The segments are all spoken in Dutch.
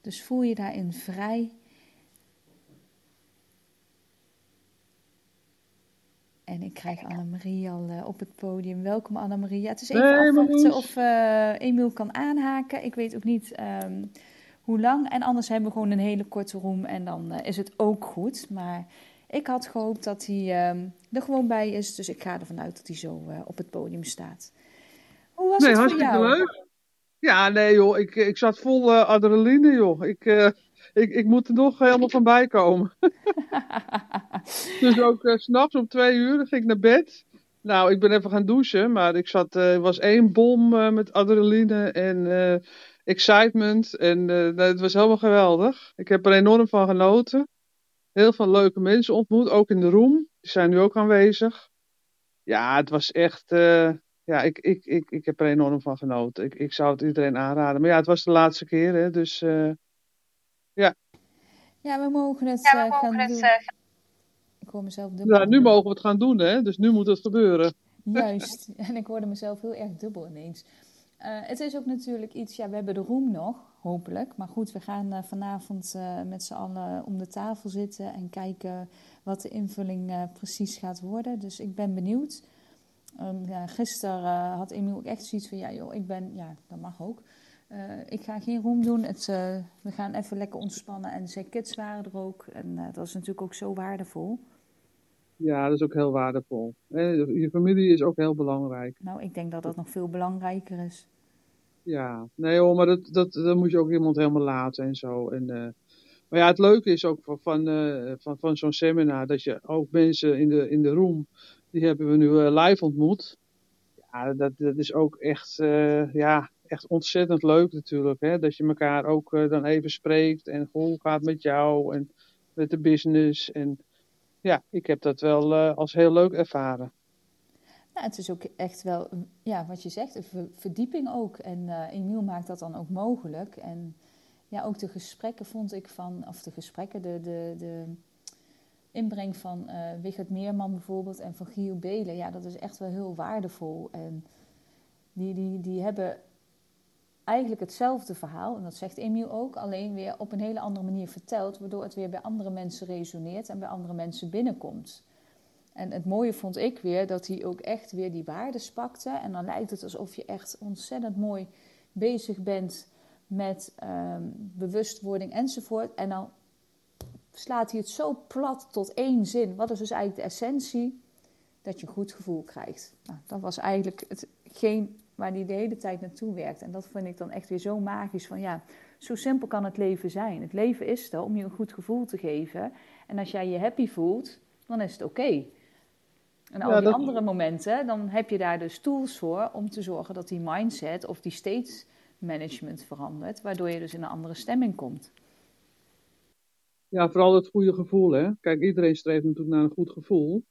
Dus voel je daarin vrij. En ik krijg Annemarie al uh, op het podium. Welkom Annemarie. Ja, het is even Hey afwachten of uh, Emiel kan aanhaken. Ik weet ook niet ehm, hoe lang. En anders hebben we gewoon een hele korte room en dan uh, is het ook goed. Maar ik had gehoopt dat hij ehm, er gewoon bij is. Dus ik ga ervan uit dat hij zo op het podium staat. Hoe was Nee, het voor hartstikke jou? leuk. Ja, nee joh, ik, ik zat vol eh, adrenaline joh. Ik, eh, ik, ik moet er nog helemaal van bij komen. Dus ook eh, s s'nachts om twee uur ging ik naar bed. Nou, ik ben even gaan douchen, maar ik zat, eh was één bom eh, met adrenaline en eh, excitement. En eh, het was helemaal geweldig. Ik heb er enorm van genoten. Heel veel leuke mensen ontmoet, ook in de room. Die zijn nu ook aanwezig. Ja, het was echt. Eh, ja, ik, ik, ik, ik heb er enorm van genoten. Ik, ik zou het iedereen aanraden. Maar ja, het was de laatste keer, hè, dus eh, ja. Ja, we mogen het Ja, we eh, gaan mogen het doen. eh, Ik hoor mezelf dubbel. Nou, nu mogen we het gaan doen, hè? Dus nu moet het gebeuren. Juist. En ik hoorde mezelf heel erg dubbel ineens. Eh, het is ook natuurlijk iets, ja, we hebben de room nog, hopelijk. Maar goed, we gaan eh, vanavond eh, met z'n allen om de tafel zitten en kijken wat de invulling eh, precies gaat worden. Dus ik ben benieuwd. Um, ja, gisteren uh, had Emiel ook echt zoiets van, ja joh, ik ben, ja, dat mag ook. Uh, ik ga geen room doen, het, uh, we gaan even lekker ontspannen. En zijn kids waren er ook en dat is natuurlijk ook zo waardevol. Ja, dat is ook heel waardevol. Je familie is ook heel belangrijk. Nou, ik denk dat dat nog veel belangrijker is. Ja, nee hoor, maar dat, dat, dat moet je ook iemand helemaal laten en zo. En, maar ja, het leuke is ook van, van, van, van zo'n seminar dat je ook mensen in de, in de room, die hebben we nu uh, live ontmoet. Ja, dat, dat is ook echt, ja, echt ontzettend leuk natuurlijk. Hè? Dat je elkaar ook dan even spreekt en hoe gaat het met jou en met de business. En ja, ik heb dat wel als heel leuk ervaren. Nou, het is ook echt wel, ja, wat je zegt, een verdieping ook. En uh, Emiel maakt dat dan ook mogelijk. En ja, ook de gesprekken vond ik van, of de gesprekken, de, de, de inbreng van uh, Wigert Meerman bijvoorbeeld en van Giel Belen. Ja, dat is echt wel heel waardevol. En die, die, die hebben eigenlijk hetzelfde verhaal, en dat zegt Emiel ook, alleen weer op een hele andere manier verteld, waardoor het weer bij andere mensen resoneert en bij andere mensen binnenkomt. En het mooie vond ik weer dat hij ook echt weer die waardes pakte. En dan lijkt het alsof je echt ontzettend mooi bezig bent met um, bewustwording enzovoort. En dan slaat hij het zo plat tot één zin. Wat is dus eigenlijk de essentie? Dat je een goed gevoel krijgt. Nou, dat was eigenlijk hetgeen waar hij de hele tijd naartoe werkt. En dat vind ik dan echt weer zo magisch. Van ja, zo simpel kan het leven zijn. Het leven is er om je een goed gevoel te geven. En als jij je happy voelt, dan is het oké. Okay. En al Ja, die dat- andere momenten, dan heb je daar dus tools voor om te zorgen dat die mindset of die state management verandert, waardoor je dus in een andere stemming komt. Ja, vooral het goede gevoel, hè. Kijk, iedereen streeft natuurlijk naar een goed gevoel.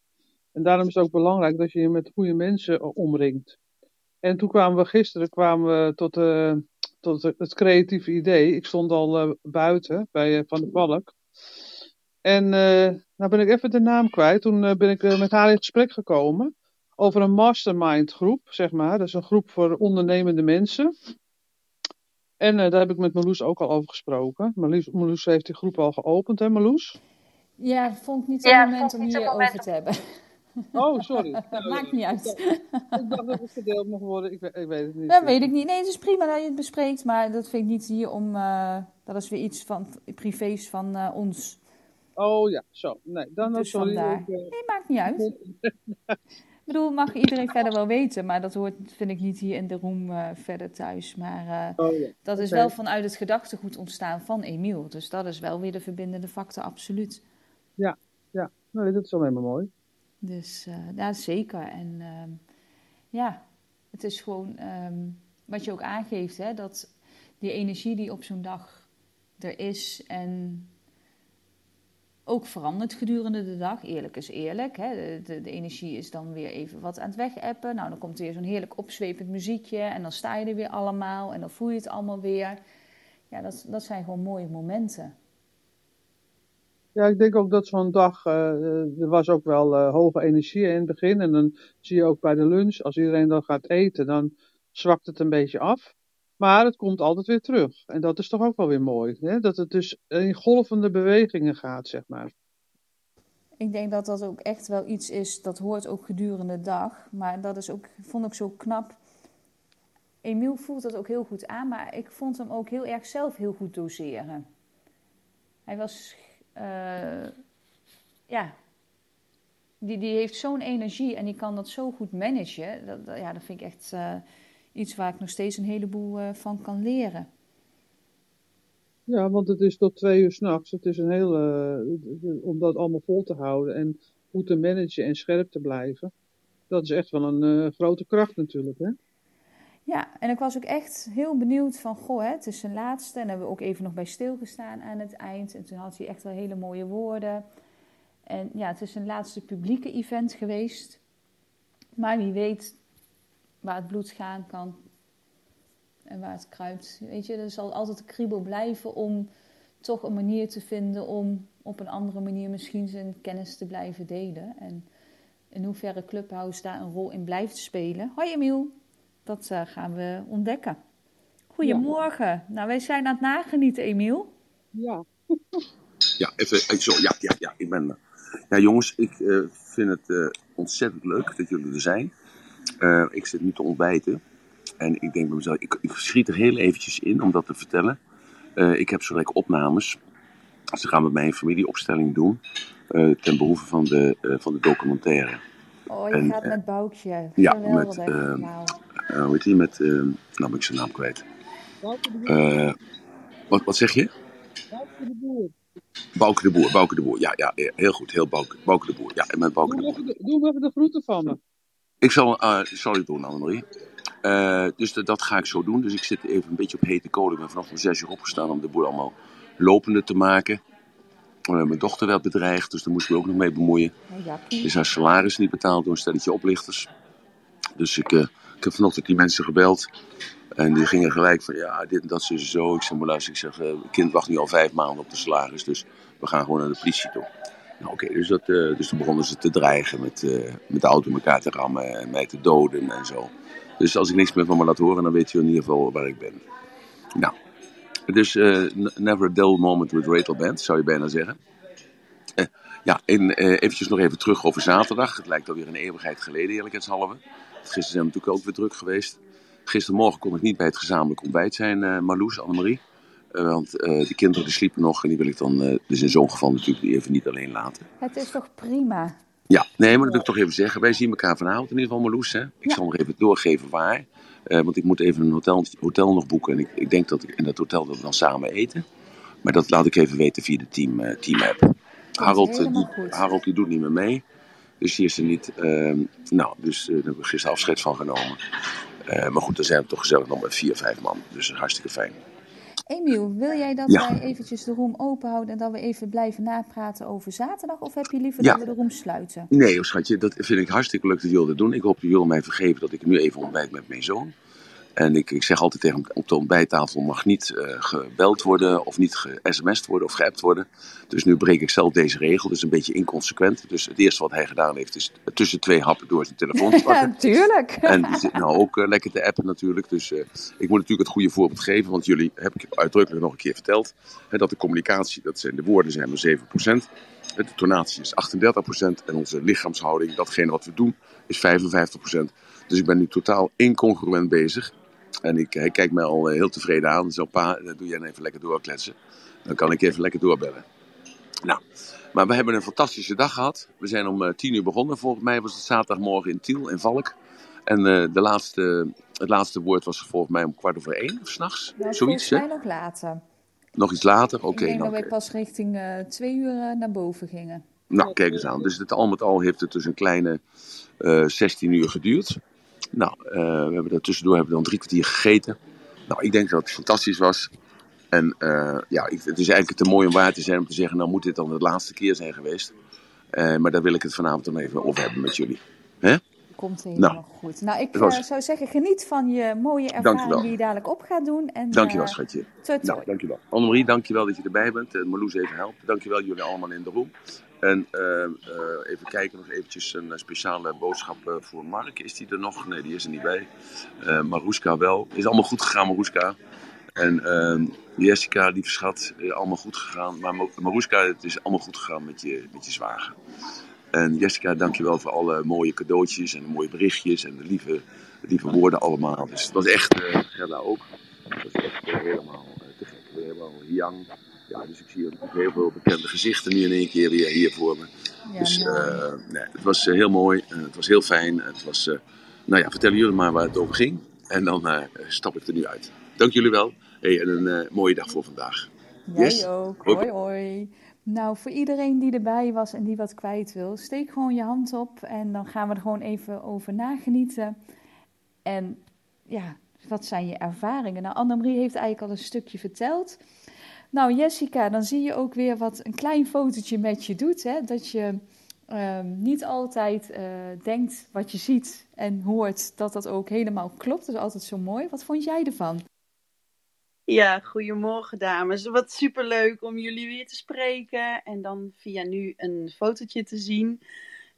En daarom is het ook belangrijk dat je je met goede mensen omringt. En toen kwamen we gisteren kwamen we tot, eh, tot het creatieve idee. Ik stond al eh, buiten bij eh, Van der Valk. En nou ben ik even de naam kwijt. Toen ben ik met haar in gesprek gekomen over een mastermind groep, zeg maar. Dat is een groep voor ondernemende mensen. En eh, daar heb ik met Marloes ook al over gesproken. Marloes, Marloes heeft die groep al geopend, hè Marloes? Ja, vond ik niet het Ja, moment om hierover moment te hebben. Oh, sorry. Dat Nou, maakt niet Ik uit. dacht, ik dacht dat het gedeeld mocht worden. Ik, weet- ik weet het niet. Dat weet ik niet. Nee, het is prima dat je het bespreekt, maar dat vind ik niet hier om. eh, dat is weer iets van privés van eh, ons. Oh ja, zo. Nee, dan Dus sorry. Ik, Nee, maakt niet uit. Ik bedoel, mag iedereen verder wel weten, maar dat hoort, vind ik niet hier in de room eh, verder thuis. Maar eh, oh ja. dat is wel vanuit het gedachtegoed ontstaan van Emiel. Dus dat is wel weer de verbindende factor, absoluut. Ja, ja. Nee, dat is alleen maar mooi. Dus eh, ja, zeker. En ehm, ja, het is gewoon ehm, wat je ook aangeeft, hè, dat die energie die op zo'n dag er is en ook verandert gedurende de dag. Eerlijk is eerlijk. Hè. De, energie is dan weer even wat aan het wegappen. Nou, dan komt er weer zo'n heerlijk opzwepend muziekje en dan sta je er weer allemaal en dan voel je het allemaal weer. Ja, dat, dat zijn gewoon mooie momenten. Ja, ik denk ook dat zo'n dag, eh, eh, er was ook wel eh, hoge energie in het begin. En dan zie je ook bij de lunch, als iedereen dan gaat eten, dan zwakt het een beetje af. Maar het komt altijd weer terug. En dat is toch ook wel weer mooi. Hè? Dat het dus in golvende bewegingen gaat, zeg maar. Ik denk dat dat ook echt wel iets is, dat hoort ook gedurende de dag. Maar dat is ook, vond ik zo knap. Emiel voelt dat ook heel goed aan, maar ik vond hem ook heel erg zelf heel goed doseren. Hij was, uh, ja, die, die heeft zo'n energie en die kan dat zo goed managen. Dat, ja, dat vind ik echt uh, iets waar ik nog steeds een heleboel uh, van kan leren. Ja, want het is tot twee uur s'nachts. Het is een hele. Uh, om dat allemaal vol te houden en goed te managen en scherp te blijven. Dat is echt wel een grote kracht natuurlijk, hè? Ja, en ik was ook echt heel benieuwd van, goh, hè, het is zijn laatste. En hebben we ook even nog bij stilgestaan aan het eind. En toen had hij echt wel hele mooie woorden. En ja, het is een laatste publieke event geweest. Maar wie weet waar het bloed gaan kan en waar het kruipt. Weet je, er zal altijd een kriebel blijven om toch een manier te vinden om op een andere manier misschien zijn kennis te blijven delen. En in hoeverre Clubhouse daar een rol in blijft spelen. Hoi Emiel, dat uh, gaan we ontdekken. Goedemorgen. Ja. Nou, wij zijn aan het nagenieten, Emiel. Ja. ja, even, zo, ja, ja, ja, ik ben er. Ja, jongens, ik uh, vind het uh, ontzettend leuk dat jullie er zijn. Uh, ik zit nu te ontbijten. En ik denk bij mezelf, ik, ik schiet er heel eventjes in om dat te vertellen. ik heb zo lekker opnames. Ze gaan met mij een familieopstelling doen. ten behoeve van de, van de documentaire. Oh, je en, gaat met Boukje. Ja, met, wow. hoe heet die? Met, nou ben ik zijn naam kwijt. wat, wat zeg je? Bouke de Boer. Bouke de Boer, Bouke de Boer. Ja, ja, heel goed. Heel Bouke, Bouke de Boer. Ja, en met Bouke doe de Boer. Doe even de groeten van me. Ik zal, uh, zal je doen, Annemarie. Uh, dus dat ga ik zo doen. Dus ik zit even een beetje op hete kolen. Ik ben vanaf om zes uur opgestaan om de boel allemaal lopende te maken. Uh, mijn dochter werd bedreigd, dus daar moest ik me ook nog mee bemoeien. Is dus haar salaris niet betaald door een stelletje oplichters. Dus ik, ik heb vanochtend die mensen gebeld. En die gingen gelijk van, ja, dit en dat is zo. Ik zeg, maar luister, ik zeg, het kind wacht nu al vijf maanden op de salaris. Dus we gaan gewoon naar de politie toe. Nou, oké, dus, dat, uh, dus toen begonnen ze te dreigen met, uh, met de auto elkaar te rammen en mij te doden en zo. Dus als ik niks meer van me laat horen, dan weet je in ieder geval waar ik ben. Nou, dus uh, never a dull moment with Rachel Band, zou je bijna zeggen. ja, en eventjes nog even terug over zaterdag. Het lijkt alweer een eeuwigheid geleden, eerlijkheidshalve. Gisteren zijn we natuurlijk ook weer druk geweest. Gistermorgen kon ik niet bij het gezamenlijk ontbijt zijn, Marloes, Annemarie. Uh, want uh, de kinderen die sliepen nog en die wil ik dan uh, dus in zo'n geval natuurlijk even niet alleen laten. Het is toch prima? Ja, nee, maar dat wil ik toch even zeggen. Wij zien elkaar vanavond in ieder geval, Marloes. Hè? Ik ja. zal nog even doorgeven waar. want ik moet even een hotel, hotel nog boeken. En ik, ik, denk dat ik in dat hotel dat we dan samen eten. Maar dat laat ik even weten via de team, team app. Harold, die, Harold die doet niet meer mee. Dus die is er niet. Ehm, nou, dus daar hebben we gisteren afscheid van genomen. maar goed, dan zijn we toch gezellig nog met vier, vijf man. Dus hartstikke fijn. Emiel, wil jij dat ja. wij eventjes de room open houden en dat we even blijven napraten over zaterdag? Of heb je liever ja. dat we de room sluiten? Nee, schatje, dat vind ik hartstikke leuk dat jullie dat doen. Ik hoop dat jullie mij vergeven dat ik nu even ontbijt met mijn zoon. En ik, ik zeg altijd tegen hem, op de ontbijttafel mag niet uh, gebeld worden of niet ge-sms'd worden of geappt worden. Dus nu breek ik zelf deze regel, dus een beetje inconsequent. Dus het eerste wat hij gedaan heeft is tussen twee happen door zijn telefoon te pakken. ja, tuurlijk. En die zit nou ook uh, lekker te appen natuurlijk. Dus uh, ik moet natuurlijk het goede voorbeeld geven, want jullie, heb ik uitdrukkelijk nog een keer verteld, hè, dat de communicatie, dat zijn de woorden zijn maar 7%. De tonatie is 38% en onze lichaamshouding, datgene wat we doen, is 55%. Dus ik ben nu totaal incongruent bezig. En ik, hij kijkt mij al heel tevreden aan. Zo, pa, dan doe jij even lekker doorkletsen. Dan kan ik even lekker doorbellen. Nou, maar we hebben een fantastische dag gehad. We zijn om uh, tien uur begonnen. Volgens mij was het zaterdagmorgen in Tiel, in Valk. En uh, de laatste, het laatste woord was volgens mij om kwart over één, of s'nachts. Nou, Zoiets, mij nog later. Nog iets later? Oké. Okay, ik denk dat wij pas richting uh, twee uur naar boven gingen. Nou, kijk eens aan. Dus het, al met al heeft het dus een kleine 16 uur geduurd. Nou, uh, we hebben daar tussendoor hebben we dan drie kwartier gegeten. Nou, ik denk dat het fantastisch was. En uh, ja, het is eigenlijk te mooi om waar te zijn om te zeggen, nou moet dit dan de laatste keer zijn geweest. Uh, maar daar wil ik het vanavond dan even over hebben met jullie. Hè? Komt helemaal nou, goed. Nou, ik was... zou zeggen, geniet van je mooie ervaring die je dadelijk op gaat doen. En, dankjewel, schatje. Tot, nou, dankjewel. Annemarie, dankjewel dat je erbij bent. Uh, Marloes even helpen. Dankjewel jullie allemaal in de room. En eh, eh, even kijken, nog eventjes een speciale boodschap voor Mark. Is die er nog? Nee, die is er niet bij. Uh, Maruska wel. Is allemaal goed gegaan, Maruska. En uh, Jessica, lieve schat, allemaal goed gegaan. Maar Maruska, het is allemaal goed gegaan met je, met je zwager. En Jessica, dankjewel voor alle mooie cadeautjes en de mooie berichtjes en de lieve, lieve woorden allemaal. Dus het was echt, uh, Gerda ook, het was echt helemaal te gek. Helemaal young. Ja, dus ik zie ook heel veel bekende gezichten nu in één keer weer hier voor me. Ja, dus nee, het was heel mooi, het was heel fijn. Het was, nou ja, vertellen jullie maar waar het over ging. En dan stap ik er nu uit. Dank jullie wel. Hey, en een mooie dag voor vandaag. Jij yes? ook. Hoi, hoi. Nou, voor iedereen die erbij was en die wat kwijt wil, steek gewoon je hand op en dan gaan we er gewoon even over nagenieten. En ja, wat zijn je ervaringen? Nou, Annemarie heeft eigenlijk al een stukje verteld. Nou, Jessica, dan zie je ook weer wat een klein fotootje met je doet. Hè? Dat je um, niet altijd uh, denkt wat je ziet en hoort, dat dat ook helemaal klopt. Dat is altijd zo mooi. Wat vond jij ervan? Ja, goedemorgen dames. Wat superleuk om jullie weer te spreken en dan via nu een fotootje te zien.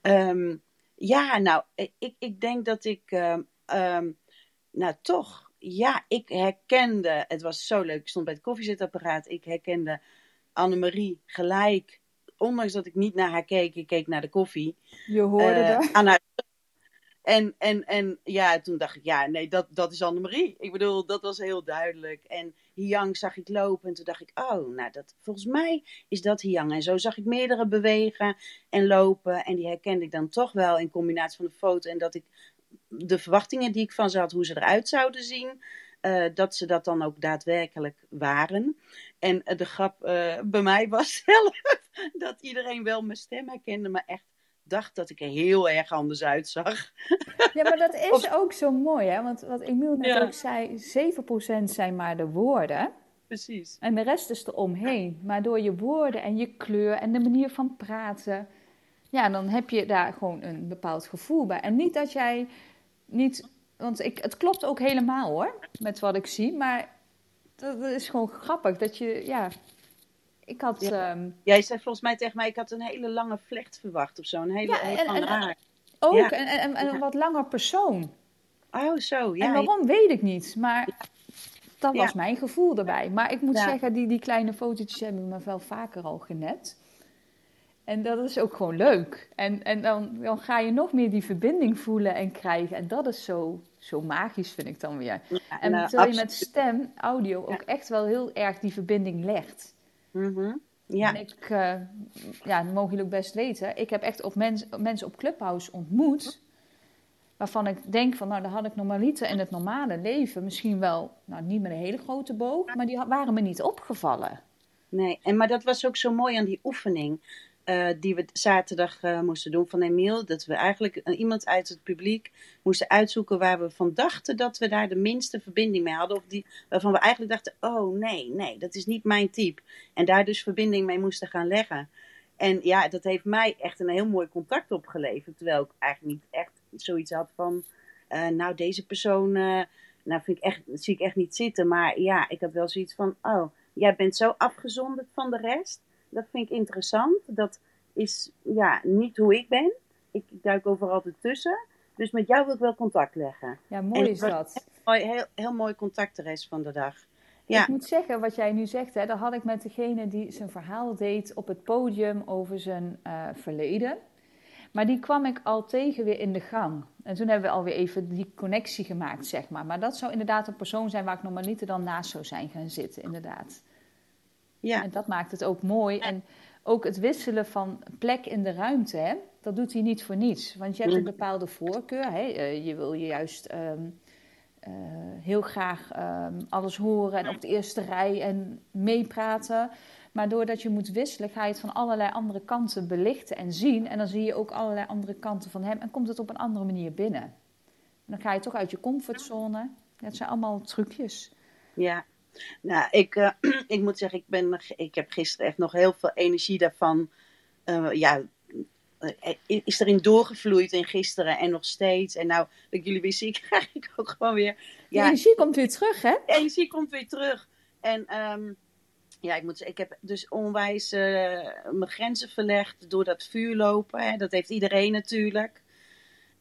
Um, ja, nou, ik, ik denk dat ik, um, nou toch ja, ik herkende, het was zo leuk, ik stond bij het koffiezetapparaat, ik herkende Annemarie gelijk, ondanks dat ik niet naar haar keek, ik keek naar de koffie. Je hoorde uh, dat? Aan haar... En, en, en ja, toen dacht ik, ja, nee, dat, dat is Annemarie. Ik bedoel, dat was heel duidelijk. En Hiang zag ik lopen en toen dacht ik, oh, nou, dat, volgens mij is dat Hiang. En zo zag ik meerdere bewegen en lopen en die herkende ik dan toch wel in combinatie van de foto en dat ik de verwachtingen die ik van ze had, hoe ze eruit zouden zien, uh, dat ze dat dan ook daadwerkelijk waren. En uh, de grap uh, bij mij was zelf dat iedereen wel mijn stem herkende, maar echt dacht dat ik er heel erg anders uitzag. Ja, maar dat is of... ook zo mooi, hè? Want wat Emiel net ja. ook zei, 7% zijn maar de woorden. Precies. En de rest is er omheen. Maar door je woorden en je kleur en de manier van praten, ja, dan heb je daar gewoon een bepaald gevoel bij. En niet dat jij niet, want ik, het klopt ook helemaal hoor, met wat ik zie, maar dat, is gewoon grappig dat je, ja, ik had... Ja. Um... Jij zei volgens mij tegen mij, ik had een hele lange vlecht verwacht of zo, een hele, ja, en, en, haar. Ook, ja. en, en, en, een wat langer persoon. Oh, zo, ja. En waarom weet ik niet, maar dat was mijn gevoel erbij. Maar ik moet zeggen, die, die kleine fotootjes hebben me wel vaker al genet. En dat is ook gewoon leuk. En, en dan, dan ga je nog meer die verbinding voelen en krijgen. En dat is zo, zo magisch, vind ik dan weer. en nou, terwijl je met stem, audio, ook echt wel heel erg die verbinding legt. Mm -hmm. Ja. En ik, uh, ja, dat mogen jullie ook best weten. Ik heb echt op mens, mensen op Clubhouse ontmoet. Waarvan ik denk van, nou, daar had ik normaliter in het normale leven misschien wel, nou, niet met een hele grote boog, maar die waren me niet opgevallen. Nee, en maar dat was ook zo mooi aan die oefening. Uh, die we zaterdag uh, moesten doen van Emiel. Dat we eigenlijk uh, iemand uit het publiek moesten uitzoeken waar we van dachten dat we daar de minste verbinding mee hadden. Of die, waarvan we eigenlijk dachten, oh nee, nee, dat is niet mijn type. En daar dus verbinding mee moesten gaan leggen. En ja, dat heeft mij echt een heel mooi contact opgeleverd. Terwijl ik eigenlijk niet echt zoiets had van, nou deze persoon, nou vind ik echt, zie ik echt niet zitten. Maar ja, ik had wel zoiets van, oh, jij bent zo afgezonderd van de rest dat vind ik interessant. Dat is ja, niet hoe ik ben. Ik, duik overal ertussen. Dus met jou wil ik wel contact leggen. Ja, mooi is dat. Heel, heel, heel mooi contact de rest van de dag. Ja. Ik moet zeggen, wat jij nu zegt, hè, dat had ik met degene die zijn verhaal deed op het podium over zijn uh, verleden. Maar die kwam ik al tegen weer in de gang. En toen hebben we alweer even die connectie gemaakt, zeg maar. Maar dat zou inderdaad een persoon zijn waar ik normaliter dan naast zou zijn gaan zitten, inderdaad. Ja. En dat maakt het ook mooi. En ook het wisselen van plek in de ruimte, hè, dat doet hij niet voor niets. Want je hebt een bepaalde voorkeur. Hè. Eh, je wil je juist um, uh, heel graag um, alles horen en op de eerste rij en meepraten. Maar doordat je moet wisselen, ga je het van allerlei andere kanten belichten en zien. En dan zie je ook allerlei andere kanten van hem en komt het op een andere manier binnen. En dan ga je toch uit je comfortzone. Dat zijn allemaal trucjes. Ja, nou, ik, uh, ik moet zeggen, ik, ben, ik heb gisteren echt nog heel veel energie daarvan. Uh, ja, eh, is erin doorgevloeid in gisteren en nog steeds. En nou, dat ik jullie weer zie, krijg ik ook gewoon weer... Ja, de energie komt weer terug, hè? De energie komt weer terug. En um, ja, ik, moet, ik heb dus onwijs uh, mijn grenzen verlegd door dat vuur lopen. Hè. Dat heeft iedereen natuurlijk.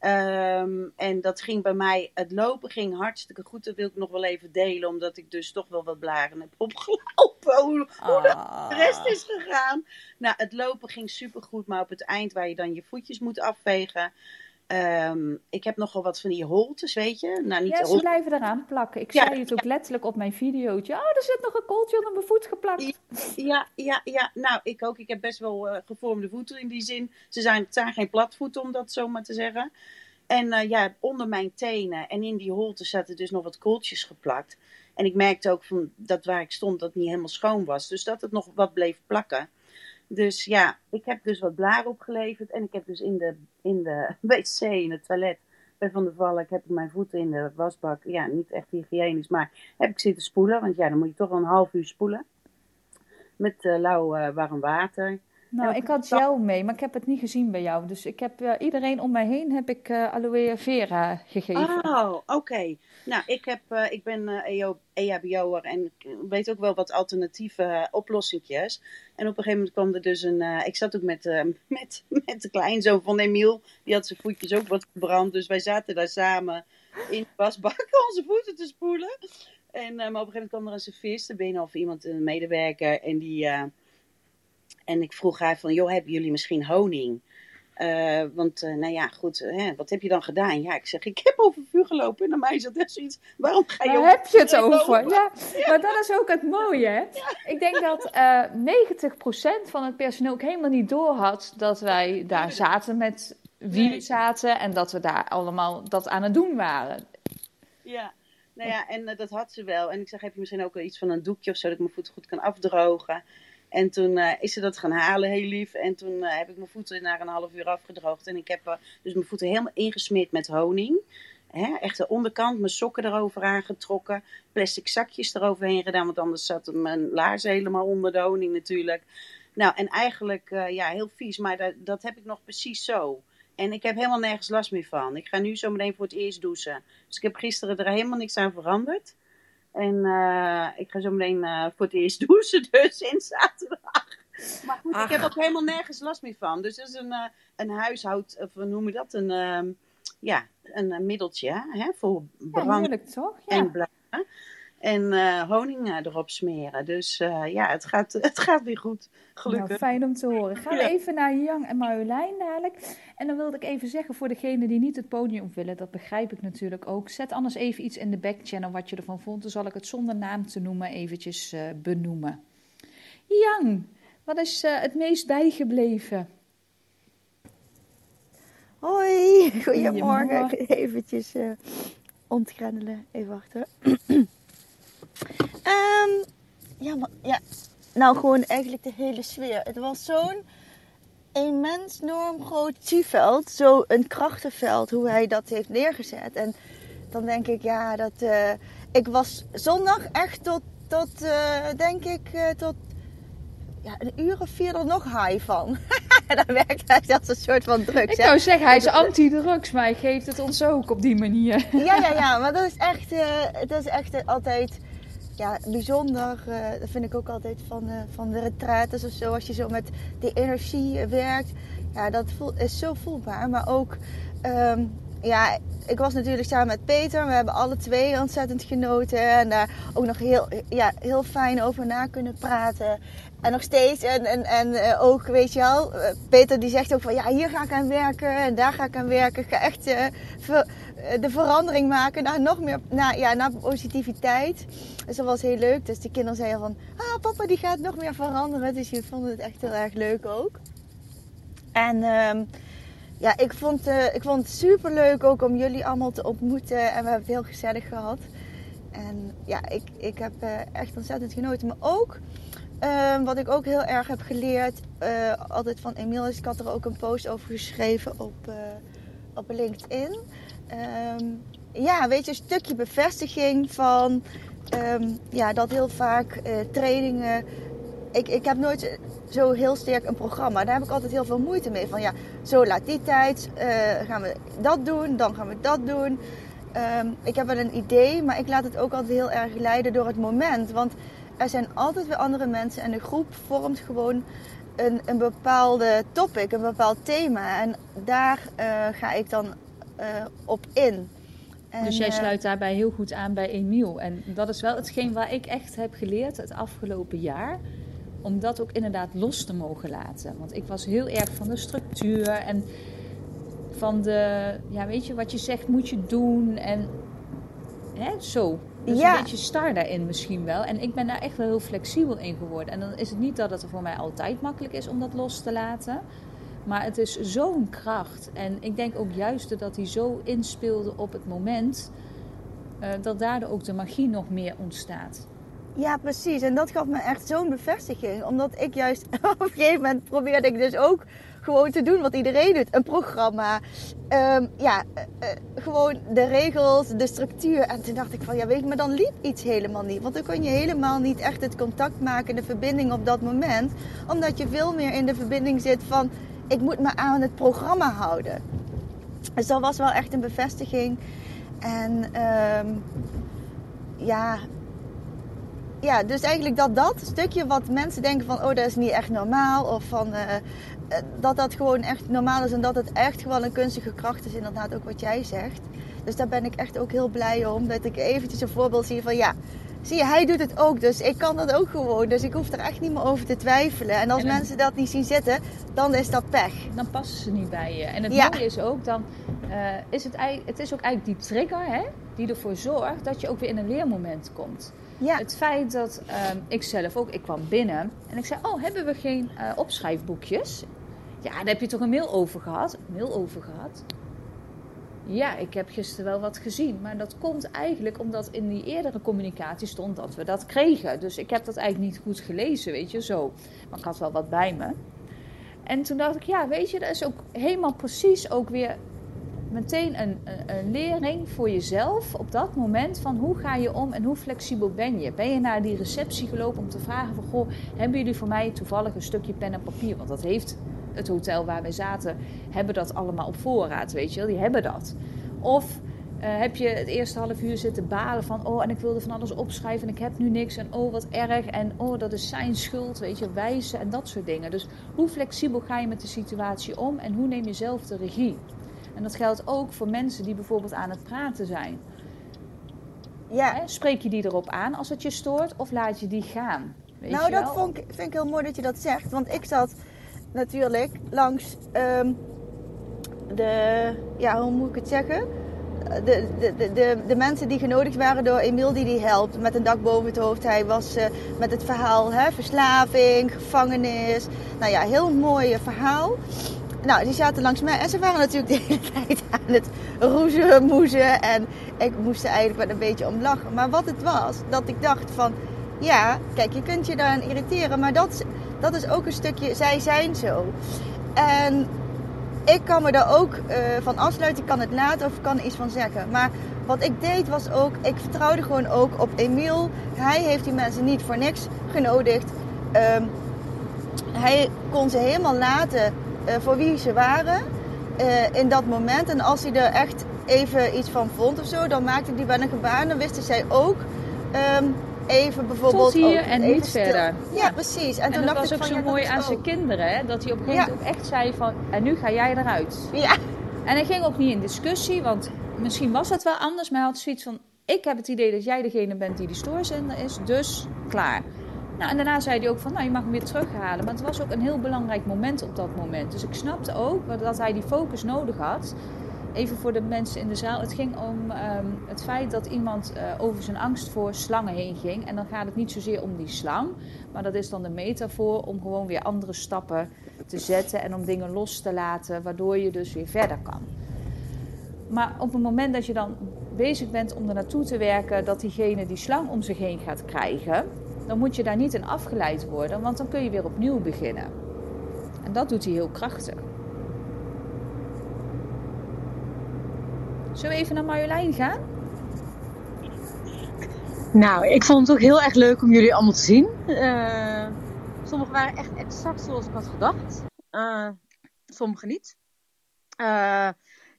Um, en dat ging bij mij, het lopen ging hartstikke goed. Dat wil ik nog wel even delen, omdat ik dus toch wel wat blaren heb opgelopen. Hoe, hoe de rest is gegaan. Nou, het lopen ging supergoed, maar op het eind waar je dan je voetjes moet afvegen. Um, ik heb nogal wat van die holtes, weet je. Nou, niet ja, ze blijven eraan plakken. Ik ja, zei het ook letterlijk op mijn videootje. Oh, er zit nog een kooltje onder mijn voet geplakt. Ja, ja, ja. Nou, ik ook. Ik heb best wel uh, gevormde voeten in die zin. Ze zijn, het zijn geen platvoeten, om dat zo maar te zeggen. En uh, ja, onder mijn tenen en in die holtes zaten dus nog wat kooltjes geplakt. En ik merkte ook van dat waar ik stond dat het niet helemaal schoon was. Dus dat het nog wat bleef plakken. Dus ja, ik heb dus wat blaar opgeleverd. En ik heb dus in de, in de wc, in het toilet bij Van der Valk, heb ik mijn voeten in de wasbak. Ja, niet echt hygiënisch, maar heb ik zitten spoelen. Want ja, dan moet je toch wel een half uur spoelen. Met uh, lauw uh, warm water. Nou, ik had gel mee, maar ik heb het niet gezien bij jou. Dus ik heb uh, iedereen om mij heen heb ik uh, aloe vera gegeven. Oh, oké. Nou, ik, heb, uh, ik ben EHBO'er en ik weet ook wel wat alternatieve oplossingjes. En op een gegeven moment kwam er dus een... ik zat ook met, met, met de kleinzoon van Emiel. Die had zijn voetjes ook wat verbrand. Dus wij zaten daar samen in de wasbak onze voeten te spoelen. En, maar op een gegeven moment kwam er een servierster binnen of iemand, een medewerker. En die en ik vroeg haar van, joh, hebben jullie misschien honing? Uh, want, uh, nou ja, goed, hè, wat heb je dan gedaan? Ja, ik zeg, ik heb over vuur gelopen. En naar mij dat echt zoiets, waarom ga je heb je het over? Ja, maar dat is ook het mooie, hè? Ik denk dat uh, eh, 90% van het personeel ook helemaal niet door had dat wij daar zaten met wie nee. zaten. En dat we daar allemaal dat aan het doen waren. Ja, nou ja, en dat had ze wel. En ik zeg, heb je misschien ook wel iets van een doekje of zo, dat ik mijn voeten goed kan afdrogen? En toen uh, is ze dat gaan halen, heel lief. En toen uh, heb ik mijn voeten na een half uur afgedroogd. En ik heb uh, dus mijn voeten helemaal ingesmeerd met honing. Hè, echt de onderkant, mijn sokken erover aangetrokken. Plastic zakjes eroverheen gedaan, want anders zat mijn laars helemaal onder de honing natuurlijk. Nou, en eigenlijk, ja, heel vies, maar dat, dat heb ik nog precies zo. En ik heb helemaal nergens last meer van. Ik ga nu zo meteen voor het eerst douchen. Dus ik heb gisteren er helemaal niks aan veranderd. En uh, ik ga zo meteen uh, voor het eerst douchen, dus in zaterdag. Maar goed, Ach. ik heb ook helemaal nergens last meer van. Dus het is een, uh, een huishoud, of we noemen dat, een, uh, ja, een middeltje hè, voor brand ja, toch? Ja. en blaren. En uh, honing erop smeren. Dus uh, ja, het gaat, het gaat weer goed. Gelukkig. Nou, fijn om te horen. Gaan we ja. even naar Jan en Marjolein dadelijk. En dan wilde ik even zeggen voor degenen die niet het podium willen, dat begrijp ik natuurlijk ook. Zet anders even iets in de backchannel wat je ervan vond. Dan zal ik het zonder naam te noemen eventjes uh, benoemen. Jan, wat is het meest bijgebleven? Hoi, goedemorgen. goedemorgen. Eventjes ontgrendelen. Even wachten. Um, ja, maar, ja, nou gewoon eigenlijk de hele sfeer. Het was zo'n immens enorm groot zieveld. Zo een krachtenveld, hoe hij dat heeft neergezet. En dan denk ik, ja, dat... Uh, ik was zondag echt tot, tot uh, denk ik, uh, tot ja, een uur of vier er nog high van. dan werkt hij als een soort van drugs. Ik zou zeggen, hij is anti-drugs, maar hij geeft het ons ook op die manier. ja, ja, ja, maar dat is echt, dat is echt altijd ja, bijzonder. Uh, dat vind ik ook altijd van, uh, van de retraites of zo. Als je zo met die energie werkt. Ja, dat voel, is zo voelbaar. Maar ook, um, ja, ik was natuurlijk samen met Peter. We hebben alle twee ontzettend genoten. En daar ook nog heel, ja, heel fijn over na kunnen praten. En nog steeds. En, en, en uh, ook, weet je wel, Peter die zegt ook van ja, hier ga ik aan werken. En daar ga ik aan werken. Ik ga echt eh, de verandering maken naar nog meer naar, ja, naar positiviteit. Dus dat was heel leuk. Dus de kinderen zeiden van, ah papa die gaat nog meer veranderen. Dus die vonden het echt heel erg leuk ook. En um, ja, ik vond, uh, ik vond het super leuk ook om jullie allemaal te ontmoeten. En we hebben heel gezellig gehad. En ja, ik, ik heb uh, echt ontzettend genoten. Maar ook, uh, wat ik ook heel erg heb geleerd, altijd van Emiel, is ik had er ook een post over geschreven op, op LinkedIn. Um, ja, weet je, een stukje bevestiging van um, ja, dat heel vaak uh, trainingen. Ik, ik heb nooit zo heel sterk een programma. Daar heb ik altijd heel veel moeite mee. Van ja, zo laat die tijd uh, gaan we dat doen, dan gaan we dat doen. Um, ik heb wel een idee, maar ik laat het ook altijd heel erg leiden door het moment. Want er zijn altijd weer andere mensen en de groep vormt gewoon een, een bepaalde topic, een bepaald thema. En daar uh, ga ik dan op in. En, dus jij uh, sluit daarbij heel goed aan bij Emiel. En dat is wel hetgeen waar ik echt heb geleerd het afgelopen jaar. Om dat ook inderdaad los te mogen laten. Want ik was heel erg van de structuur en van de, ja weet je, wat je zegt moet je doen. En hè, zo. Dus Ja. een beetje star daarin misschien wel. En ik ben daar echt wel heel flexibel in geworden. En dan is het niet dat het voor mij altijd makkelijk is om dat los te laten. Maar het is zo'n kracht. En ik denk ook juist dat hij zo inspeelde op het moment. eh, dat daardoor ook de magie nog meer ontstaat. Ja, precies. En dat gaf me echt zo'n bevestiging. Omdat ik juist op een gegeven moment probeerde ik dus ook gewoon te doen wat iedereen doet. Een programma. Ehm, ja, eh, eh, gewoon de regels, de structuur. En toen dacht ik van, ja weet je, maar dan liep iets helemaal niet. Want dan kon je helemaal niet echt het contact maken, de verbinding op dat moment. Omdat je veel meer in de verbinding zit van, ik moet me aan het programma houden. Dus dat was wel echt een bevestiging. En ehm, ja, ja, dus eigenlijk dat dat stukje wat mensen denken van, oh, dat is niet echt normaal. Of van, eh, eh, dat dat gewoon echt normaal is en dat het echt gewoon een kunstige kracht is. Inderdaad ook wat jij zegt. Dus daar ben ik echt ook heel blij om. Dat ik eventjes een voorbeeld zie van, ja, zie je, hij doet het ook. Dus ik kan dat ook gewoon. Dus ik hoef er echt niet meer over te twijfelen. En als En dan- mensen dat niet zien zitten, dan is dat pech. Dan passen ze niet bij je. En het Ja. mooie is ook, dan eh, is het, eigenlijk, het is ook eigenlijk die trigger hè, die ervoor zorgt dat je ook weer in een leermoment komt. Ja, Het feit dat ehm, ik zelf ook, ik kwam binnen en ik zei, oh, hebben we geen eh, opschrijfboekjes? Ja, daar heb je toch een mail over gehad? Een mail over gehad? Ja, ik heb gisteren wel wat gezien. Maar dat komt eigenlijk omdat in die eerdere communicatie stond dat we dat kregen. Dus ik heb dat eigenlijk niet goed gelezen, weet je, zo. Maar ik had wel wat bij me. En toen dacht ik, ja, weet je, dat is ook helemaal precies ook weer meteen een, een, een lering voor jezelf op dat moment van hoe ga je om en hoe flexibel ben je. Ben je naar die receptie gelopen om te vragen van, goh, hebben jullie voor mij toevallig een stukje pen en papier? Want dat heeft het hotel waar we zaten, hebben dat allemaal op voorraad, weet je wel, die hebben dat. Of eh, heb je het eerste half uur zitten balen van, oh, en ik wilde van alles opschrijven en ik heb nu niks en oh, wat erg en oh, dat is zijn schuld, weet je, wijzen en dat soort dingen. Dus hoe flexibel ga je met de situatie om en hoe neem je zelf de regie? En dat geldt ook voor mensen die bijvoorbeeld aan het praten zijn. ja. Hè? Spreek je die erop aan als het je stoort of laat je die gaan? Weet nou, je dat vond ik, vind ik heel mooi dat je dat zegt. Want ik zat natuurlijk langs ehm, de, ja, hoe moet ik het zeggen? De, de, de, de, de mensen die genodigd waren door Emiel die die helpt met een dak boven het hoofd. Hij was eh, met het verhaal hè, verslaving, gevangenis. Nou ja, heel mooi eh, verhaal. Nou, die zaten langs mij en ze waren natuurlijk de hele tijd aan het roezen, moezen. En ik moest er eigenlijk wel een beetje om lachen. Maar wat het was, dat ik dacht van... Ja, kijk, je kunt je daaraan irriteren, maar dat, dat is ook een stukje... Zij zijn zo. En ik kan me daar ook eh, van afsluiten. Ik kan het laten of kan iets van zeggen. Maar wat ik deed was ook... Ik vertrouwde gewoon ook op Emiel. Hij heeft die mensen niet voor niks genodigd. Ehm, hij kon ze helemaal laten eh, voor wie ze waren eh, in dat moment. En als hij er echt even iets van vond of zo, dan maakte die wel een gebaar. Dan wisten zij ook ehm, even bijvoorbeeld... Tot hier en niet stil. verder. Ja, precies. En, En, toen dat was ook zo ja, mooi dat aan zijn kinderen. Hè? Dat hij op een gegeven moment ook echt zei van... En nu ga jij eruit. Ja, En hij ging ook niet in discussie. Want misschien was het wel anders. Maar hij had zoiets van... Ik heb het idee dat jij degene bent die die stoorzender is. Dus klaar. Nou, en daarna zei hij ook van... Nou, je mag hem weer terughalen. Maar het was ook een heel belangrijk moment op dat moment. Dus ik snapte ook dat hij die focus nodig had. Even voor de mensen in de zaal. Het ging om ehm, het feit dat iemand eh, over zijn angst voor slangen heen ging. En dan gaat het niet zozeer om die slang. Maar dat is dan de metafoor om gewoon weer andere stappen te zetten. En om dingen los te laten. Waardoor je dus weer verder kan. Maar op het moment dat je dan bezig bent om er naartoe te werken. Dat diegene die slang om zich heen gaat krijgen. Dan moet je daar niet in afgeleid worden. Want dan kun je weer opnieuw beginnen. En dat doet hij heel krachtig. Zullen we even naar Marjolein gaan? Nou, ik vond het ook heel erg leuk om jullie allemaal te zien. Uh, sommige waren echt exact zoals ik had gedacht. Uh, sommige niet. Uh,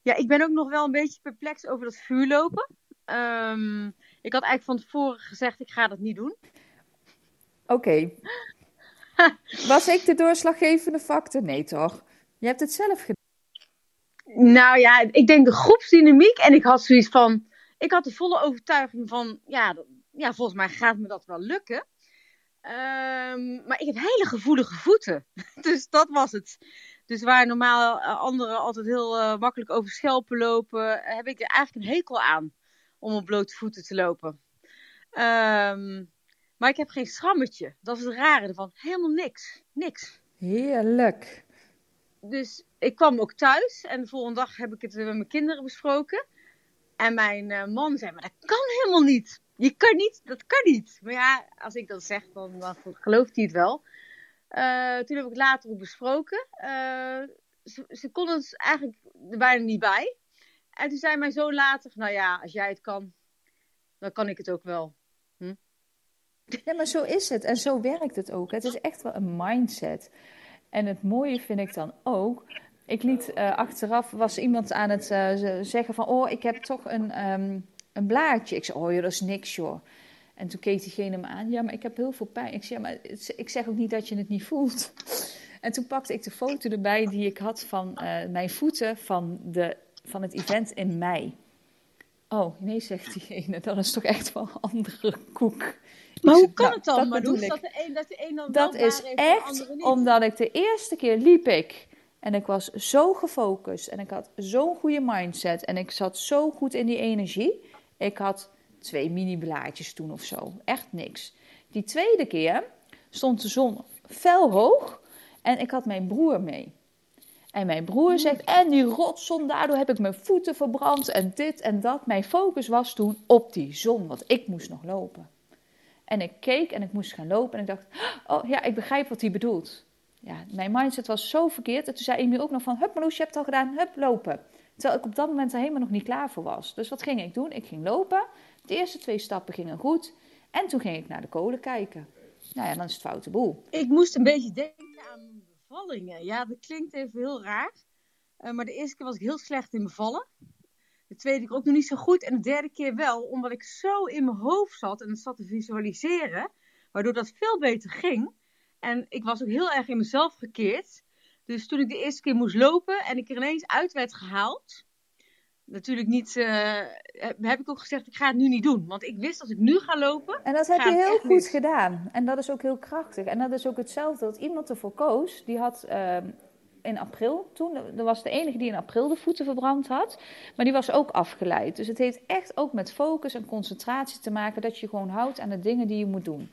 ja, ik ben ook nog wel een beetje perplex over dat vuurlopen. Um, ik had eigenlijk van tevoren gezegd, ik ga dat niet doen. Oké. Was ik de doorslaggevende factor? Nee, toch? Je hebt het zelf gedaan. Nou ja, ik denk de groepsdynamiek. En ik had zoiets van. Ik had de volle overtuiging van. Ja, ja volgens mij gaat me dat wel lukken. Ehm, maar ik heb hele gevoelige voeten. Dus dat was het. Dus waar normaal eh, anderen altijd heel eh, makkelijk over schelpen lopen, heb ik er eigenlijk een hekel aan om op blote voeten te lopen. Ehm, maar ik heb geen schrammetje. Dat is het rare ervan. Helemaal niks. Niks. Heerlijk. Dus ik kwam ook thuis en de volgende dag heb ik het met mijn kinderen besproken. En mijn eh, man zei, maar dat kan helemaal niet. Je kan niet, dat kan niet. Maar ja, als ik dat zeg, dan, dan gelooft hij het wel. Eh, toen heb ik het later ook besproken. Eh, ze, ze kon het eigenlijk er bijna niet bij. En toen zei mijn zoon later, nou ja, als jij het kan, dan kan ik het ook wel. Ja, maar zo is het en zo werkt het ook. Het is echt wel een mindset. En het mooie vind ik dan ook. Ik liet eh, achteraf, was iemand aan het eh, zeggen van, oh, ik heb toch een, ehm, een blaadje. Ik zei, oh joh, dat is niks joh. En toen keek diegene me aan, ja, maar ik heb heel veel pijn. Ik zei, ja, maar het- ik zeg ook niet dat je het niet voelt. En toen pakte ik de foto erbij die ik had van eh, mijn voeten van, de, van het event in mei. Oh, nee, zegt diegene, dat is toch echt wel een andere koek. Maar hoe zeg, kan het dan, dat Marloes, dat de een, dat de een dan Dat is echt omdat ik de eerste keer liep ik. En ik was zo gefocust. En ik had zo'n goede mindset. En ik zat zo goed in die energie. Ik had twee mini blaadjes toen of zo. Echt niks. Die tweede keer stond de zon fel hoog. En ik had mijn broer mee. En mijn broer zegt, en die rotzon, daardoor heb ik mijn voeten verbrand en dit en dat. Mijn focus was toen op die zon, want ik moest nog lopen. En ik keek en ik moest gaan lopen en ik dacht, oh ja, ik begrijp wat hij bedoelt. Ja, mijn mindset was zo verkeerd. En toen zei Amy ook nog van, hup Marloes, je hebt het al gedaan, hup, lopen. Terwijl ik op dat moment er helemaal nog niet klaar voor was. Dus wat ging ik doen? Ik ging lopen. De eerste twee stappen gingen goed. En toen ging ik naar de kolen kijken. Nou ja, dan is het foute boel. Ik moest een beetje denken aan bevallingen. Ja, dat klinkt even heel raar. Eh, maar de eerste keer was ik heel slecht in bevallen. De tweede keer ook nog niet zo goed. En de derde keer wel, omdat ik zo in mijn hoofd zat en het zat te visualiseren. Waardoor dat veel beter ging. En ik was ook heel erg in mezelf gekeerd. Dus toen ik de eerste keer moest lopen en ik er ineens uit werd gehaald. Natuurlijk niet, eh, heb ik ook gezegd, ik ga het nu niet doen. Want ik wist als ik nu ga lopen, En dat heb je heel goed mis. gedaan. En dat is ook heel krachtig. En dat is ook hetzelfde dat iemand ervoor koos. Die had ehm, in april toen, er was de enige die in april de voeten verbrand had. Maar die was ook afgeleid. Dus het heeft echt ook met focus en concentratie te maken. Dat je gewoon houdt aan de dingen die je moet doen.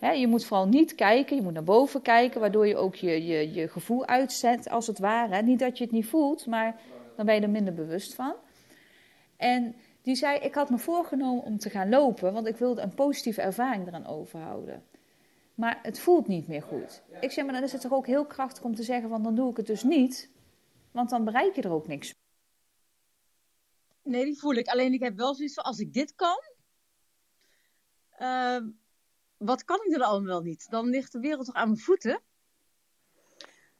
Je moet vooral niet kijken, je moet naar boven kijken, waardoor je ook je, je, je gevoel uitzet, als het ware. Niet dat je het niet voelt, maar dan ben je er minder bewust van. En die zei, ik had me voorgenomen om te gaan lopen, want ik wilde een positieve ervaring eraan overhouden. Maar het voelt niet meer goed. Ik zeg, maar dan is het toch ook heel krachtig om te zeggen, van dan doe ik het dus niet, want dan bereik je er ook niks Nee, die voel ik. Alleen ik heb wel zoiets van, als ik dit kan, eh, wat kan ik er dan wel niet? Dan ligt de wereld toch aan mijn voeten?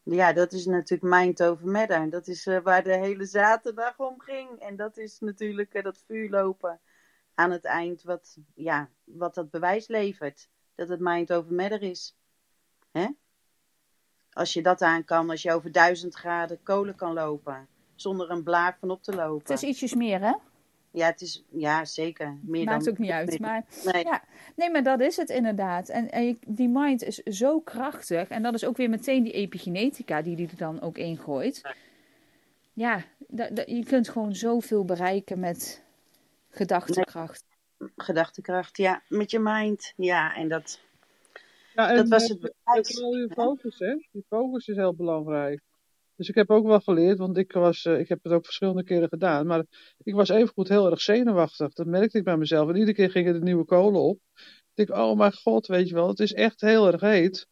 Ja, dat is natuurlijk Mind Over Matter. Dat is eh, waar de hele zaterdag om ging. En dat is natuurlijk eh, dat vuurlopen aan het eind, wat, ja, wat dat bewijs levert. Dat het Mind Over Matter is. Hè? Als je dat aan kan, als je over duizend graden kolen kan lopen. Zonder een blaar van op te lopen. Het is ietsjes meer, hè? Ja, het is, ja, zeker. Meer Maakt dan, ook niet uit. Maar Nee. Ja, nee, maar dat is het inderdaad. En, en je- die mind is zo krachtig. En dat is ook weer meteen die epigenetica die die er dan ook ingooit. Ja, je kunt gewoon zoveel bereiken met gedachtekracht. Gedachtekracht, ja. Met je mind. Ja, en dat, Ja, en dat was eh, het bewijs. je focus, hè. Je focus is heel belangrijk. Dus ik heb ook wel geleerd, want ik, was, eh, ik heb het ook verschillende keren gedaan. Maar ik was evengoed heel erg zenuwachtig. Dat merkte ik bij mezelf. En iedere keer gingen de nieuwe kolen op. Ik denk, oh mijn god, weet je wel, het is echt heel erg heet.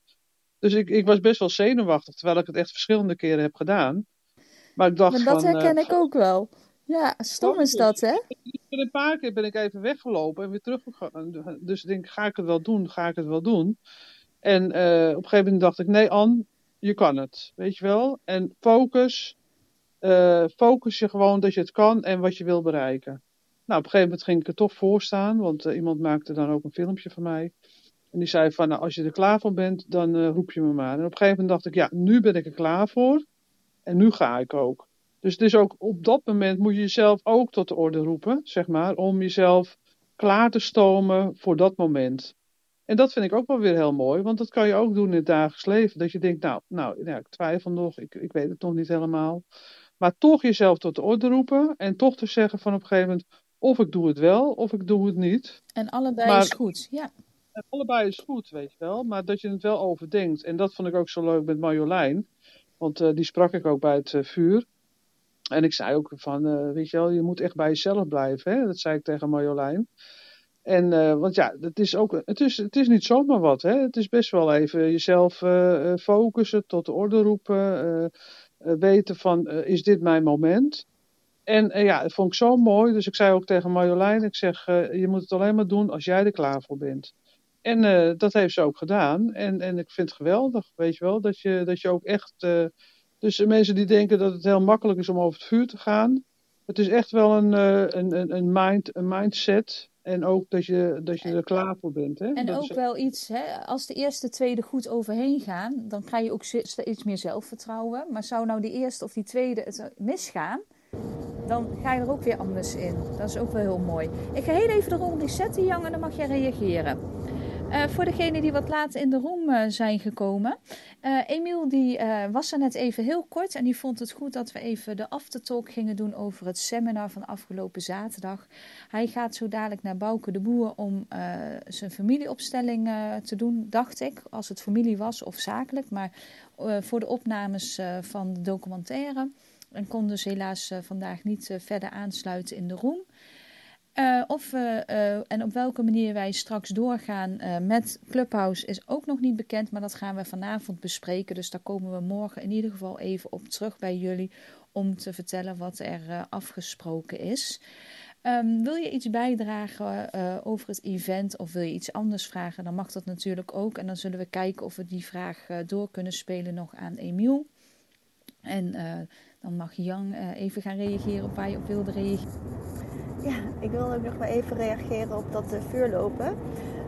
Dus ik, ik was best wel zenuwachtig, terwijl ik het echt verschillende keren heb gedaan. Maar ik dacht Maar dat van, herken eh, ik ook wel. Ja, stom is dat, hè? een paar keer ben ik even weggelopen en weer teruggegaan. Dus ik denk, ga ik het wel doen? Ga ik het wel doen? En eh, op een gegeven moment dacht ik, nee Ann, je kan het. Weet je wel? En focus. eh, focus je gewoon dat je het kan en wat je wil bereiken. Nou, op een gegeven moment ging ik er toch voor staan, want eh, iemand maakte dan ook een filmpje van mij. En die zei van, nou, als je er klaar voor bent, dan uh, roep je me maar. En op een gegeven moment dacht ik, ja, nu ben ik er klaar voor. En nu ga ik ook. Dus het is ook op dat moment moet je jezelf ook tot de orde roepen, zeg maar, om jezelf klaar te stomen voor dat moment. En dat vind ik ook wel weer heel mooi, want dat kan je ook doen in het dagelijks leven. Dat je denkt, nou, nou ja, ik twijfel nog, ik, ik weet het nog niet helemaal. Maar toch jezelf tot de orde roepen en toch te zeggen van op een gegeven moment, of ik doe het wel, of ik doe het niet. En allebei is goed, ja. En allebei is goed, weet je wel. Maar dat je het wel overdenkt. En dat vond ik ook zo leuk met Marjolein. Want uh, die sprak ik ook bij het uh, vuur. En ik zei ook van, uh, weet je wel, je moet echt bij jezelf blijven. Hè? Dat zei ik tegen Marjolein. En, uh, want ja, het is, ook, het, is, het is niet zomaar wat. Hè? Het is best wel even jezelf uh, focussen, tot de orde roepen. weten van, is dit mijn moment? En ja, dat vond ik zo mooi. Dus ik zei ook tegen Marjolein, ik zeg, je moet het alleen maar doen als jij er klaar voor bent. En dat heeft ze ook gedaan. En, en ik vind het geweldig, weet je wel, dat je, dat je ook echt dus mensen die denken dat het heel makkelijk is om over het vuur te gaan. Het is echt wel een, een, een, mind, een mindset. En ook dat je, dat je er klaar voor bent. Hè? En dat ook is... wel iets, hè, als de eerste twee er goed overheen gaan, dan krijg je ook iets meer zelfvertrouwen. Maar zou nou die eerste of die tweede het misgaan, dan ga je er ook weer anders in. Dat is ook wel heel mooi. Ik ga heel even de rol resetten, Jan, en dan mag jij reageren. Uh, voor degenen die wat later in de room uh, zijn gekomen. Uh, Emiel die was er net even heel kort en die vond het goed dat we even de aftertalk gingen doen over het seminar van afgelopen zaterdag. Hij gaat zo dadelijk naar Bouke de Boer om zijn familieopstelling te doen, dacht ik. Als het familie was of zakelijk, maar voor de opnames van de documentaire. En kon dus helaas vandaag niet verder aansluiten in de room. Uh, of we, uh, en op welke manier wij straks doorgaan uh, met Clubhouse is ook nog niet bekend, maar dat gaan we vanavond bespreken. Dus daar komen we morgen in ieder geval even op terug bij jullie om te vertellen wat er afgesproken is. Um, wil je iets bijdragen over het event of wil je iets anders vragen, dan mag dat natuurlijk ook. En dan zullen we kijken of we die vraag door kunnen spelen nog aan Emiel. En dan mag Jan even gaan reageren op waar je op wilde reageren. Ja, ik wil ook nog maar even reageren op dat uh, vuurlopen.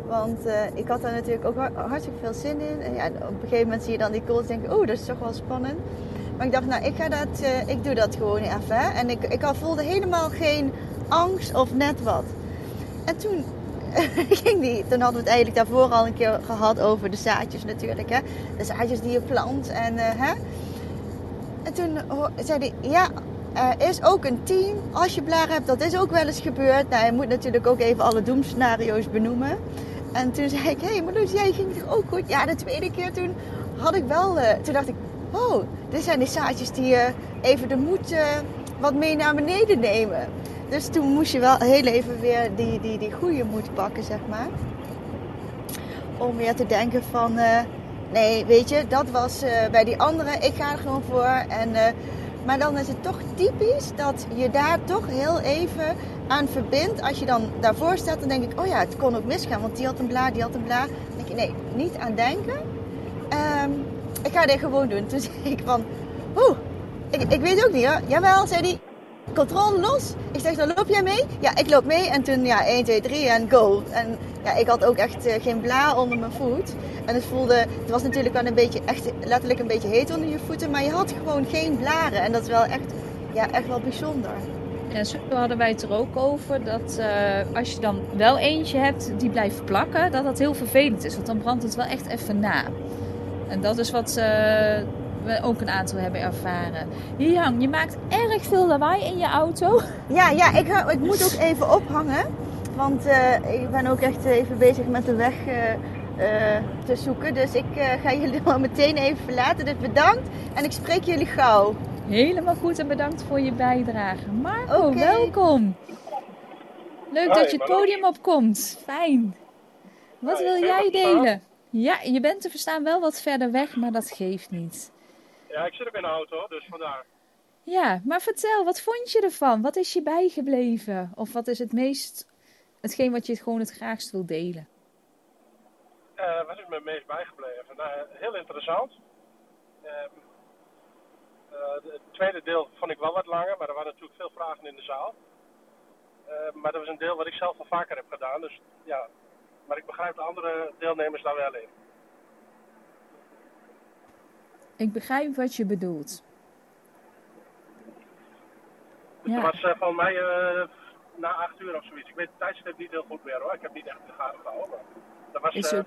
Want uh, ik had daar natuurlijk ook hartstikke veel zin in. En ja, op een gegeven moment zie je dan die calls en denk je, oh, dat is toch wel spannend. Maar ik dacht, nou, ik, ga dat, ik doe dat gewoon even. Hè? En ik, ik voelde helemaal geen angst of net wat. En toen ging die, toen hadden we het eigenlijk daarvoor al een keer gehad over de zaadjes natuurlijk. Hè? De zaadjes die je plant. En, hè? En toen zei hij, ja, er is ook een team. Als je blaren hebt, dat is ook wel eens gebeurd. Nou, je moet natuurlijk ook even alle doemscenario's benoemen. En toen zei ik, hé hey, Marloes, jij ging toch ook goed? Ja, de tweede keer toen had ik wel... Uh, toen dacht ik, oh, dit zijn die zaadjes die uh, even de moed wat mee naar beneden nemen. Dus toen moest je wel heel even weer die, die, die goede moed pakken, zeg maar. Om weer te denken van... nee, weet je, dat was bij die andere. Ik ga er gewoon voor. En maar dan is het toch typisch dat je daar toch heel even aan verbindt. Als je dan daarvoor staat, dan denk ik, oh ja, het kon ook misgaan. Want die had een blaar, die had een blaar. Dan denk je, nee, niet aan denken. Um, ik ga dit gewoon doen. Toen zei ik van, oeh, ik, ik weet ook niet hoor. Jawel, zei hij. Controle los. Ik zeg, dan loop jij mee? Ja, ik loop mee. En toen, ja, 1, 2, 3 en go. En ja, ik had ook echt uh, geen blaar onder mijn voet. En het voelde, het was natuurlijk wel een beetje, echt letterlijk een beetje heet onder je voeten. Maar je had gewoon geen blaren. En dat is wel echt, ja, echt wel bijzonder. Ja, zo hadden wij het er ook over dat uh, als je dan wel eentje hebt die blijft plakken, dat dat heel vervelend is. Want dan brandt het wel echt even na. En dat is wat uh, we ook een aantal hebben ervaren. Jan, je maakt erg veel lawaai in je auto. Ja, ja ik, ik moet ook even ophangen. Want uh, ik ben ook echt even bezig met de weg uh, te zoeken. Dus ik uh, ga jullie al meteen even verlaten. Dus bedankt en ik spreek jullie gauw. Helemaal goed en bedankt voor je bijdrage. Marco, okay. welkom. Leuk Hi, dat je het podium opkomt. Fijn. Wat Hi, wil jij delen? Ja, je bent te verstaan wel wat verder weg, maar dat geeft niet. Ja, ik zit ook in de auto, dus vandaar. Ja, maar vertel, wat vond je ervan? Wat is je bijgebleven? Of wat is het meest, hetgeen wat je het gewoon het graagst wil delen? Uh, wat is me het meest bijgebleven? Nou, heel interessant. Uh, uh, het tweede deel vond ik wel wat langer, maar er waren natuurlijk veel vragen in de zaal. maar dat was een deel wat ik zelf al vaker heb gedaan. Dus ja, maar ik begrijp de andere deelnemers daar wel in. Ik begrijp wat je bedoelt. Ja. dat was eh, van mij eh, na acht uur of zoiets. Ik weet het tijdstip niet heel goed meer hoor. Ik heb niet echt de gaten gehouden. Dat was Is eh, ook-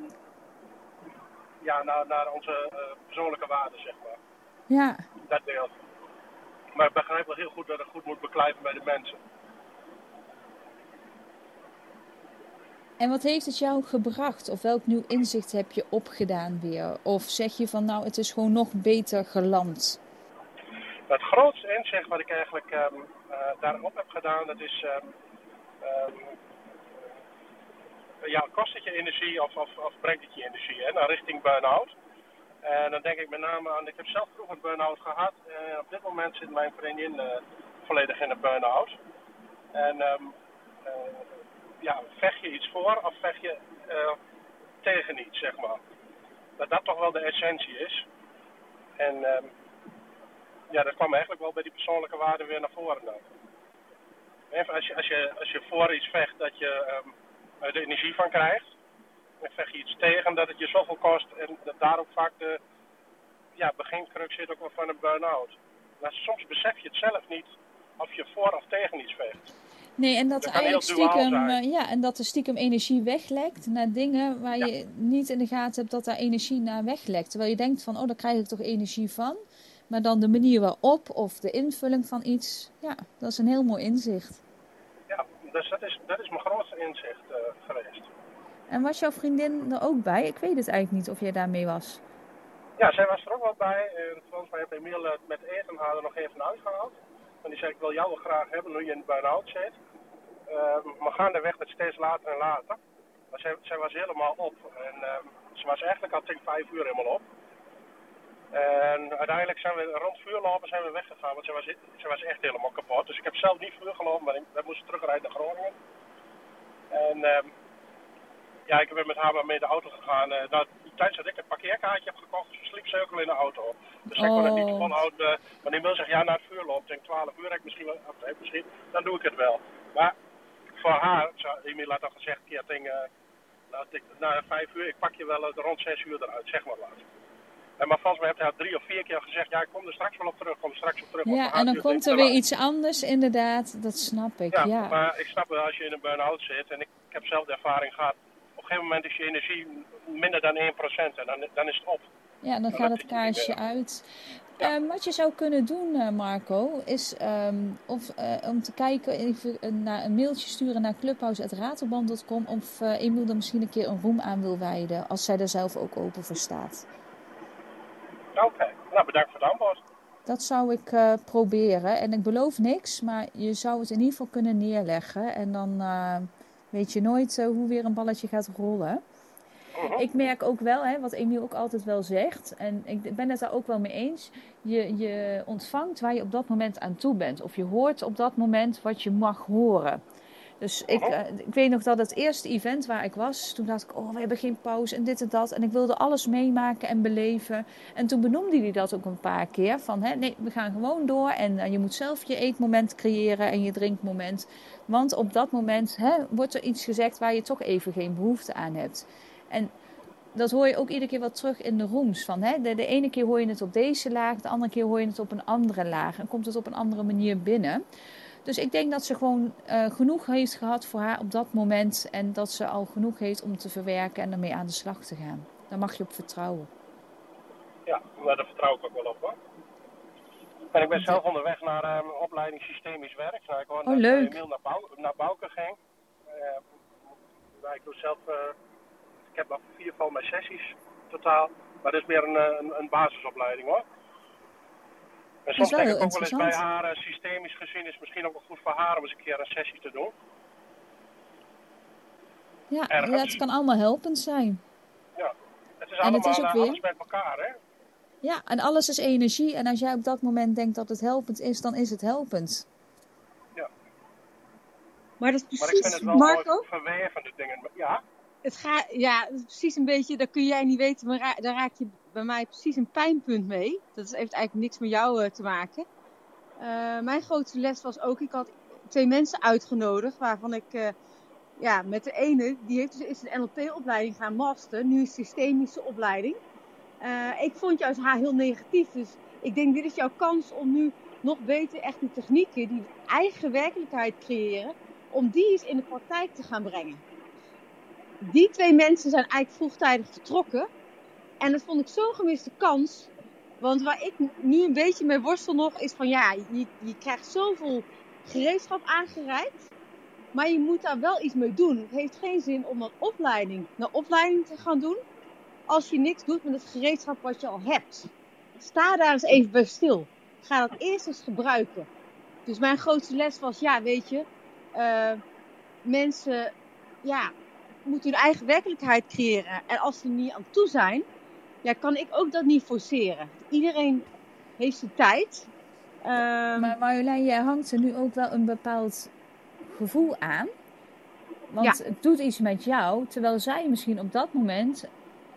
ja, naar, naar onze eh, persoonlijke waarden, zeg maar. Ja, Dat deel. Maar ik begrijp wel heel goed dat het goed moet beklijven bij de mensen. En wat heeft het jou gebracht? Of welk nieuw inzicht heb je opgedaan weer? Of zeg je van nou, het is gewoon nog beter geland? Het grootste inzicht wat ik eigenlijk ehm, eh, daarop heb gedaan, dat is... ehm, ehm, ja, kost het je energie of, of, of brengt het je energie hè, naar richting burn-out? En dan denk ik met name aan, ik heb zelf vroeger een burn-out gehad. En op dit moment zit mijn vriendin eh, volledig in een burn-out. En eh, ja, vecht je iets voor of vecht je eh, tegen iets, zeg maar. Dat dat toch wel de essentie is. En ehm, ja, dat kwam eigenlijk wel bij die persoonlijke waarden weer naar voren dan. Als je, als je, als je voor iets vecht dat je ehm, er de energie van krijgt. Dan vecht je iets tegen dat het je zoveel kost. En dat daar ook vaak de ja, zit ook wel van een burn-out. Maar soms besef je het zelf niet of je voor of tegen iets vecht. Nee, en dat eigenlijk stiekem, eh, ja, en dat er stiekem energie weglekt naar dingen waar Ja. je niet in de gaten hebt dat daar energie naar weglekt. Terwijl je denkt van, oh, daar krijg ik toch energie van. Maar dan de manier waarop of de invulling van iets, ja, dat is een heel mooi inzicht. Ja, dus dat is, dat is mijn grootste inzicht eh, geweest. En was jouw vriendin er ook bij? Ik weet het eigenlijk niet of jij daarmee was. Ja, zij was er ook wel bij. En volgens mij heeft Emiel eh, met er nog even uitgehaald. En die zei, ik wil jou wel graag hebben nu je in de burn-out zit. Uh, maar gaandeweg het steeds later en later. Maar zij, zij was helemaal op. En ehm, ze was eigenlijk al tegen vijf uur helemaal op. En uiteindelijk zijn we rond vuurlopen zijn we weggegaan, want ze was, was echt helemaal kapot. Dus ik heb zelf niet vuur gelopen, maar we moesten terugrijden naar Groningen. En ehm, ja, ik ben met haar maar mee de auto gegaan. Uh, nou, tijdens dat ik het parkeerkaartje heb gekocht, sliep ze ook al in de auto. Dus zij kon het niet Oh. volhouden. Maar die wil zegt, ja, na het vuur loopt, denk 12 uur, ik misschien wel, of, nee, misschien, dan doe ik het wel. Maar voor haar, Emiel had al gezegd, ja, ding, eh, nou, ik, na vijf uur, ik pak je wel eh, rond zes uur eruit, zeg maar wat. En maar volgens mij heeft hij drie of vier keer gezegd, ja, ik kom er straks wel op terug, kom er straks op terug. Ja, en dan komt er weer iets anders, inderdaad. Dat snap ik, Ja, ja. maar ik snap wel als je in een burn-out zit en ik, ik heb zelf de ervaring gehad. Op een gegeven moment is je energie minder dan 1% en dan, dan is het op. Ja, dan gaat het kaarsje uit. Ja. Ehm, wat je zou kunnen doen, eh, Marco, is ehm, of, eh, om te kijken, even eh, naar een mailtje sturen naar clubhouse.ratelband.com of eh Emiel er misschien een keer een room aan wil wijden, als zij er zelf ook open voor staat. Oké, nou bedankt voor het antwoord. Dat zou ik eh, proberen. En ik beloof niks, maar je zou het in ieder geval kunnen neerleggen. En dan eh, weet je nooit eh, hoe weer een balletje gaat rollen. Mhm. Ik merk ook wel, hè, wat Emiel ook altijd wel zegt, en ik ben het daar ook wel mee eens. Je, je ontvangt waar je op dat moment aan toe bent. Of je hoort op dat moment wat je mag horen. Dus ik, eh, ik weet nog dat het eerste event waar ik was, toen dacht ik, oh, we hebben geen pauze en dit en dat. En ik wilde alles meemaken en beleven. En toen benoemde hij dat ook een paar keer. Van, hè, nee, we gaan gewoon door en eh, je moet zelf je eetmoment creëren en je drinkmoment. Want op dat moment hè, wordt er iets gezegd waar je toch even geen behoefte aan hebt. En dat hoor je ook iedere keer wel terug in de rooms. Van, hè? De, de ene keer hoor je het op deze laag, de andere keer hoor je het op een andere laag. En komt het op een andere manier binnen. Dus ik denk dat ze gewoon eh, genoeg heeft gehad voor haar op dat moment. En dat ze al genoeg heeft om te verwerken en ermee aan de slag te gaan. Daar mag je op vertrouwen. Ja, maar daar vertrouw ik ook wel op hoor. En ik ben zelf onderweg naar eh, mijn opleiding systemisch werk. Nou, ik hoorde Oh, leuk. Naar, Bouw, naar Bouke ging. Eh, nou, ik doe zelf, eh, ik heb nog vier van mijn sessies totaal. Maar dat is meer een, eh, een, een basisopleiding hoor. En is soms wel denk heel ik ook wel eens bij haar, eh, systemisch gezien, is het misschien ook wel goed voor haar om eens een keer een sessie te doen. Ja, Ergens. ja, het kan allemaal helpend zijn. Ja, het is En allemaal het is ook eh, weer- alles met elkaar hè. Ja, en alles is energie. En als jij op dat moment denkt dat het helpend is, dan is het helpend. Maar dat is Maar ik vind het wel Marco, mooi verweven de dingen. Ja, het gaat, ja, precies een beetje, dat kun jij niet weten, maar daar raak je bij mij precies een pijnpunt mee. Dat heeft eigenlijk niks met jou eh, te maken. Eh, mijn grootste les was ook, ik had twee mensen uitgenodigd waarvan ik, eh, ja, met de ene, die heeft dus is een NLP-opleiding gaan master, nu een systemische opleiding. Ik vond juist haar heel negatief, dus ik denk dit is jouw kans om nu nog beter echt die technieken die eigen werkelijkheid creëren, om die eens in de praktijk te gaan brengen. Die twee mensen zijn eigenlijk vroegtijdig vertrokken. En dat vond ik zo'n gemiste kans. Want waar ik nu een beetje mee worstel nog, is van ja, je, krijgt zoveel gereedschap aangereikt. Maar je moet daar wel iets mee doen. Het heeft geen zin om een opleiding naar opleiding te gaan doen. Als je niks doet met het gereedschap wat je al hebt. Sta daar eens even bij stil. Ga dat eerst eens gebruiken. Dus mijn grootste les was, ja, weet je, uh, mensen ja, moeten hun eigen werkelijkheid creëren. En als ze er niet aan toe zijn, ja, kan ik ook dat niet forceren. Iedereen heeft zijn tijd. Um, maar Marjolein, jij hangt er nu ook wel een bepaald gevoel aan. Want ja. het doet iets met jou, terwijl zij misschien op dat moment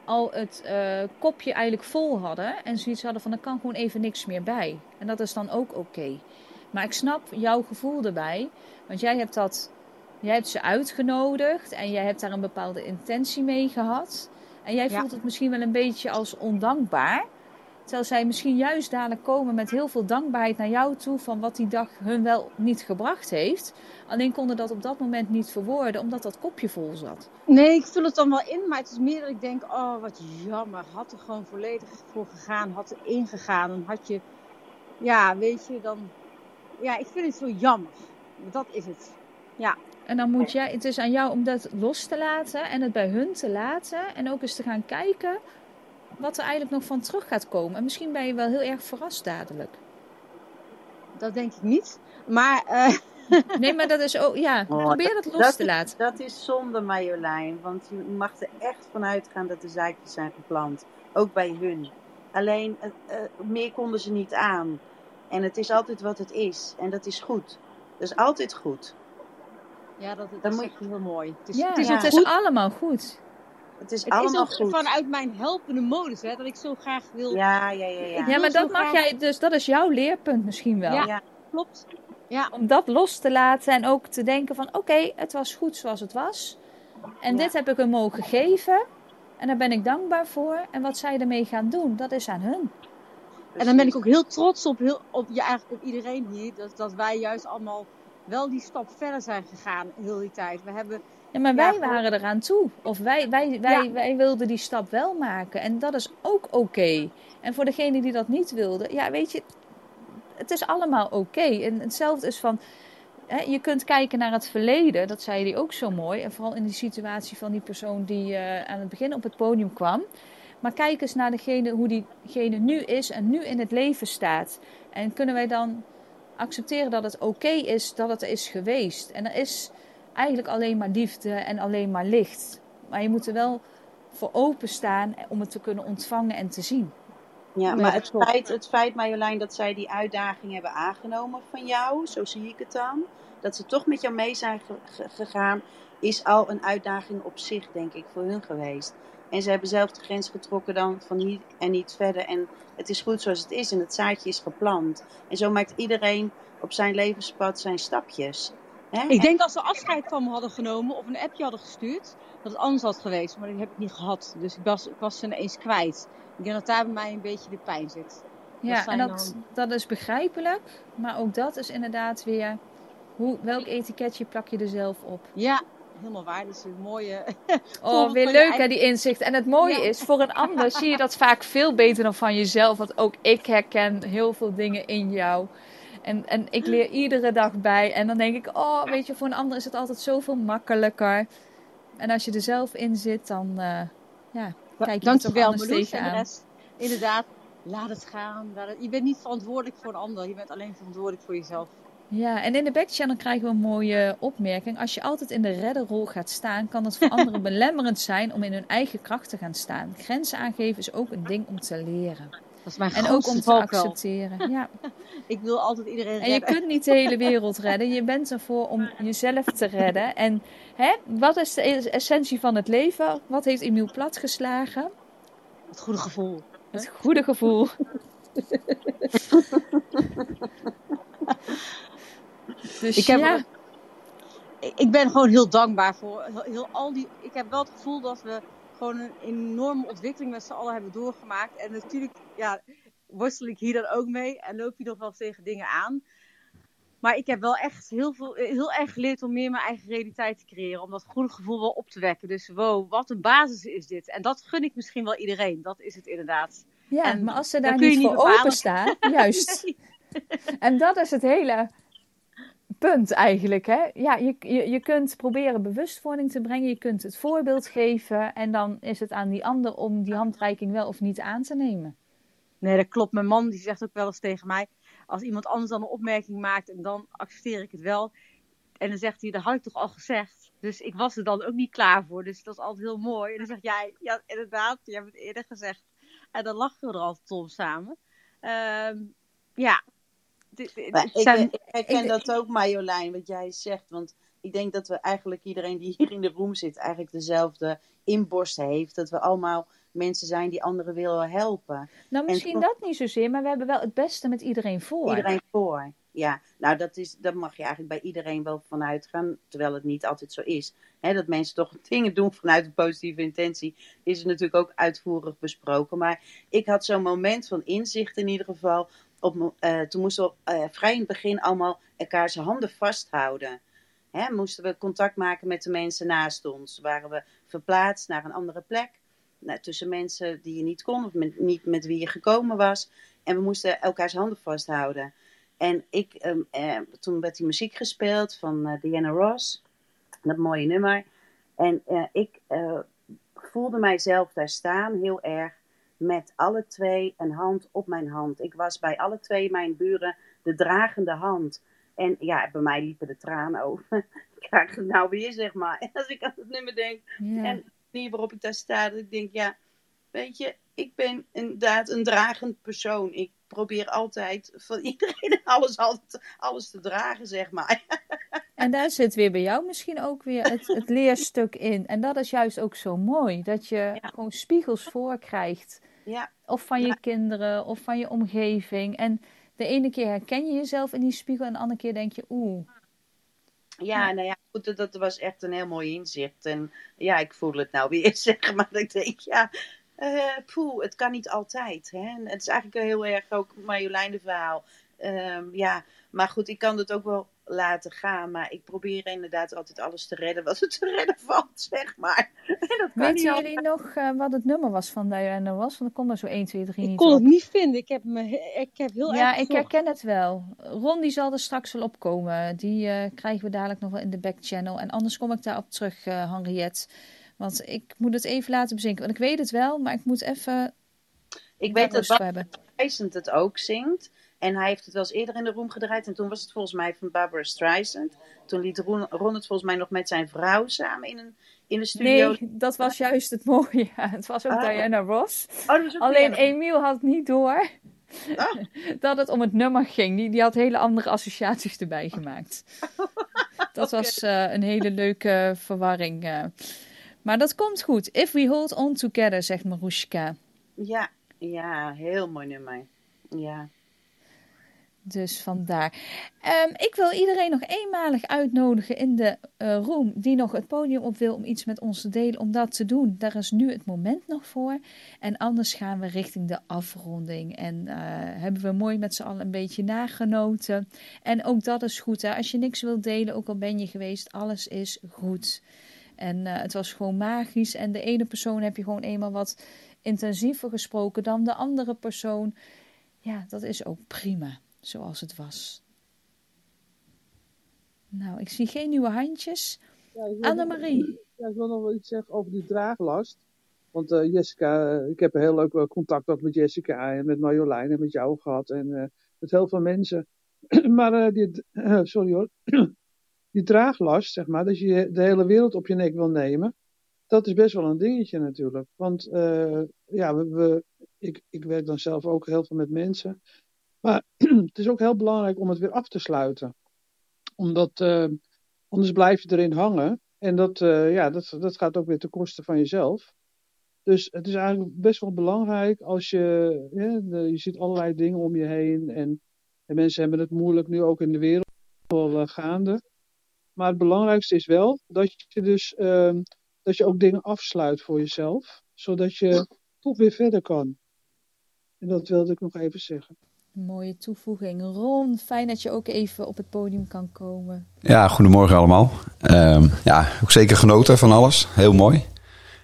al het uh, kopje eigenlijk vol hadden. En zoiets hadden van, er kan gewoon even niks meer bij. En dat is dan ook oké. Okay. Maar ik snap jouw gevoel erbij. Want jij hebt dat, jij hebt ze uitgenodigd en jij hebt daar een bepaalde intentie mee gehad. En jij voelt ja. het misschien wel een beetje als ondankbaar. Terwijl zij misschien juist dadelijk komen met heel veel dankbaarheid naar jou toe van wat die dag hun wel niet gebracht heeft. Alleen konden dat op dat moment niet verwoorden, omdat dat kopje vol zat. Nee, ik vul het dan wel in, maar het is meer dat ik denk, oh wat jammer. Had er gewoon volledig voor gegaan, had er ingegaan. Dan had je, ja, weet je, dan... Ja, ik vind het zo jammer. Dat is het. Ja. En dan moet jij, het is aan jou om dat los te laten en het bij hun te laten. En ook eens te gaan kijken wat er eigenlijk nog van terug gaat komen. En misschien ben je wel heel erg verrast dadelijk. Dat denk ik niet. Maar. Uh... Nee, maar dat is ook. Ja, oh, probeer dat los dat te laten. dat is zonde, Marjolein. Want je mag er echt van uitgaan dat de zaakjes zijn gepland. Ook bij hun. Alleen, uh, meer konden ze niet aan. En het is altijd wat het is. En dat is goed. Dat is altijd goed. Ja, dat, dat is echt heel mooi. Het is, ja, het is, ja. Het is allemaal goed. Het is het allemaal is ook goed. vanuit mijn helpende modus, hè, dat ik zo graag wil. Ja, ja, ja. Ja, ja maar dat mag graag... jij, dus dat is jouw leerpunt misschien wel. Ja, ja. klopt. Ja. Om dat los te laten en ook te denken van oké, okay, het was goed zoals het was. En dit heb ik hem mogen geven. En daar ben ik dankbaar voor. En wat zij ermee gaan doen, dat is aan hun. En dan ben ik ook heel trots op, heel, op, ja, eigenlijk op iedereen hier. Dat, dat wij juist allemaal wel die stap verder zijn gegaan heel die tijd. We hebben ja, maar wij ja, waren eraan toe. Of wij, wij, wij, ja. wij wilden die stap wel maken. En dat is ook oké. Okay. En voor degene die dat niet wilde, ja, weet je, het is allemaal oké. Okay. En hetzelfde is van, hè, je kunt kijken naar het verleden. Dat zei hij ook zo mooi. En vooral in die situatie van die persoon die uh, aan het begin op het podium kwam. Maar kijk eens naar degene, hoe diegene nu is en nu in het leven staat. En kunnen wij dan accepteren dat het oké okay is dat het er is geweest. En er is eigenlijk alleen maar liefde en alleen maar licht. Maar je moet er wel voor openstaan om het te kunnen ontvangen en te zien. Ja, maar het feit, het feit, Marjolein, dat zij die uitdaging hebben aangenomen van jou, zo zie ik het dan, dat ze toch met jou mee zijn gegaan, is al een uitdaging op zich, denk ik, voor hun geweest. En ze hebben zelf de grens getrokken dan van hier en niet verder. En het is goed zoals het is en het zaadje is geplant. En zo maakt iedereen op zijn levenspad zijn stapjes. Hè? Ik denk als ze afscheid van me hadden genomen of een appje hadden gestuurd, dat het anders had geweest. Maar die heb ik niet gehad. Dus ik was, ik was ze ineens kwijt. Ik denk dat daar bij mij een beetje de pijn zit. Ja, en dat, dan... dat is begrijpelijk. Maar ook dat is inderdaad weer... Hoe, welk etiketje plak je er zelf op? Ja, helemaal waar. Dat is een mooie... oh, weer leuk hè, die inzicht. En het mooie ja. is, voor een ander zie je dat vaak veel beter dan van jezelf. Want ook ik herken heel veel dingen in jou. En, en ik leer iedere dag bij. En dan denk ik, oh, weet je, voor een ander is het altijd zoveel makkelijker. En als je er zelf in zit, dan uh, ja, kijk je toch anders tegenaan. Inderdaad, laat het gaan. Laat het... Je bent niet verantwoordelijk voor een ander. Je bent alleen verantwoordelijk voor jezelf. Ja, en in de backchannel krijgen we een mooie opmerking. Als je altijd in de redderrol gaat staan, kan het voor anderen belemmerend zijn om in hun eigen kracht te gaan staan. Grenzen aangeven is ook een ding om te leren. Dat is mijn en ook om te accepteren. Ja. ik wil altijd iedereen redden. En je kunt niet de hele wereld redden. Je bent ervoor om jezelf te redden. En hè, wat is de essentie van het leven? Wat heeft Emiel platgeslagen? Het goede gevoel. Het goede gevoel. Dus ik heb, ja. ik ben gewoon heel dankbaar voor heel, heel al die. Ik heb wel het gevoel dat we gewoon een enorme ontwikkeling met z'n allen hebben doorgemaakt. En natuurlijk, ja, worstel ik hier dan ook mee en loop je nog wel tegen dingen aan. Maar ik heb wel echt heel, veel, heel erg geleerd om meer mijn eigen realiteit te creëren. Om dat goede gevoel wel op te wekken. Dus wow, wat een basis is dit. En dat gun ik misschien wel iedereen. Dat is het inderdaad. Ja, En maar als ze daar niet niet voor openstaan, juist. En dat is het hele punt eigenlijk. Hè? Ja, je, je, je kunt proberen bewustwording te brengen, je kunt het voorbeeld geven en dan is het aan die ander om die handreiking wel of niet aan te nemen. Nee, dat klopt. Mijn man die zegt ook wel eens tegen mij. Als iemand anders dan een opmerking maakt en dan accepteer ik het wel. En dan zegt hij, dat had ik toch al gezegd. Dus ik was er dan ook niet klaar voor. Dus dat is altijd heel mooi. En dan zegt jij, ja, inderdaad, je hebt het eerder gezegd. En dan lachen we er altijd om samen. Ehm, ja. Ik, zijn- ik herken dat ook, Marjolein, wat jij zegt. Want ik denk dat we eigenlijk, iedereen die hier in de room zit, eigenlijk dezelfde inborst heeft. Dat we allemaal mensen zijn die anderen willen helpen. Nou, En misschien dat niet zozeer, maar we hebben wel het beste met iedereen voor. Iedereen voor. Ja, nou dat, is, dat mag je eigenlijk bij iedereen wel vanuit gaan, terwijl het niet altijd zo is. Hè, dat mensen toch dingen doen vanuit een positieve intentie, is natuurlijk ook uitvoerig besproken. Maar ik had zo'n moment van inzicht in ieder geval. Op, eh, toen moesten we eh, vrij in het begin allemaal elkaar zijn handen vasthouden. Hè, moesten we contact maken met de mensen naast ons. Waren we verplaatst naar een andere plek. Nou, tussen mensen die je niet kon of niet met wie je gekomen was. En we moesten elkaars handen vasthouden. En ik, ehm, eh, toen werd die muziek gespeeld van eh, Diana Ross. Dat mooie nummer. En ik voelde mijzelf daar staan heel erg. Met alle twee een hand op mijn hand. Ik was bij alle twee mijn buren de dragende hand. En ja, bij mij liepen de tranen over. Ik krijg het nou weer, zeg maar. En als ik aan het nummer denk, Ja. en de manier waarop ik daar sta, dat ik denk, ja, weet je, ik ben inderdaad een dragend persoon. Ik probeer altijd van iedereen alles, altijd, alles te dragen, zeg maar. En daar zit weer bij jou misschien ook weer het, het leerstuk in. En dat is juist ook zo mooi, dat je Ja. gewoon spiegels voorkrijgt. Ja, Of van je Ja. kinderen, of van je omgeving. En de ene keer herken je jezelf in die spiegel en de andere keer denk je, oeh. ja, nou ja, goed, dat, was echt een heel mooi inzicht. En ja, ik voel het nou weer, zeg maar. Ik denk, ja, eh poeh, het kan niet altijd. Hè? En het is eigenlijk heel erg ook Marjolein verhaal. Ehm, ja, maar goed, ik kan het ook wel laten gaan. Maar ik probeer inderdaad altijd alles te redden wat er te redden valt, zeg maar. En dat kan Weten jullie nog eh, wat het nummer was van Diana was? Want ik kon er zo 1, 2, 3 ik niet kon op. het niet vinden. Ik heb, me, ik heb heel Ja, erg ik gezocht. herken het wel. Ron die zal er straks wel opkomen. Die eh, krijgen we dadelijk nog wel in de backchannel. En anders kom ik daarop terug, eh Henriette. Want ik moet het even laten bezinken. Want ik weet het wel, maar ik moet even Ik weet dat hebben. Streisand het ook zingt. En hij heeft het wel eens eerder in de room gedraaid. En toen was het volgens mij van Barbara Streisand. Toen liet Ron, Ron het volgens mij nog met zijn vrouw samen in, een, in de studio. Nee, dat was juist het mooie. Het was ook Oh. Diana Ross. Oh, dat was ook Alleen weer- Emiel had niet door Oh. dat het om het nummer ging. Die, die had hele andere associaties erbij gemaakt. Dat was eh, een hele leuke verwarring. eh. Maar dat komt goed. If we hold on together, zegt Marushka. Ja, ja, heel mooi nummer. Ja. Dus vandaar. Ehm, ik wil iedereen nog eenmalig uitnodigen in de eh, room die nog het podium op wil om iets met ons te delen, om dat te doen. Daar is nu het moment nog voor. En anders gaan we richting de afronding. En eh, hebben we mooi met z'n allen een beetje nagenoten. En ook dat is goed. Hè? Als je niks wilt delen, ook al ben je geweest, alles is goed. En eh, het was gewoon magisch. En de ene persoon heb je gewoon eenmaal wat intensiever gesproken dan de andere persoon. Ja, dat is ook prima zoals het was. Nou, ik zie geen nieuwe handjes. Ja, Annemarie. Ja, ik wil nog wel iets zeggen over die draaglast. Want eh, Jessica, eh, ik heb een heel leuk contact ook met Jessica en met Marjolein en met jou gehad. En met heel veel mensen. maar die, sorry hoor. Die draaglast, zeg maar, dat je de hele wereld op je nek wil nemen. Dat is best wel een dingetje natuurlijk. Want eh, ja, we, ik, ik werk dan zelf ook heel veel met mensen. Maar het is ook heel belangrijk om het weer af te sluiten. Omdat eh, anders blijf je erin hangen. En dat, eh, ja, dat, dat gaat ook weer ten koste van jezelf. Dus het is eigenlijk best wel belangrijk als je. je ziet allerlei dingen om je heen. En, en mensen hebben het moeilijk nu ook in de wereld wel gaande. Maar het belangrijkste is wel dat je dus ehm, dat je ook dingen afsluit voor jezelf, zodat je toch weer verder kan. En dat wilde ik nog even zeggen. Mooie toevoeging. Ron, fijn dat je ook even op het podium kan komen. Ja, goedemorgen allemaal. Ehm, ja, ook zeker genoten van alles. Heel mooi.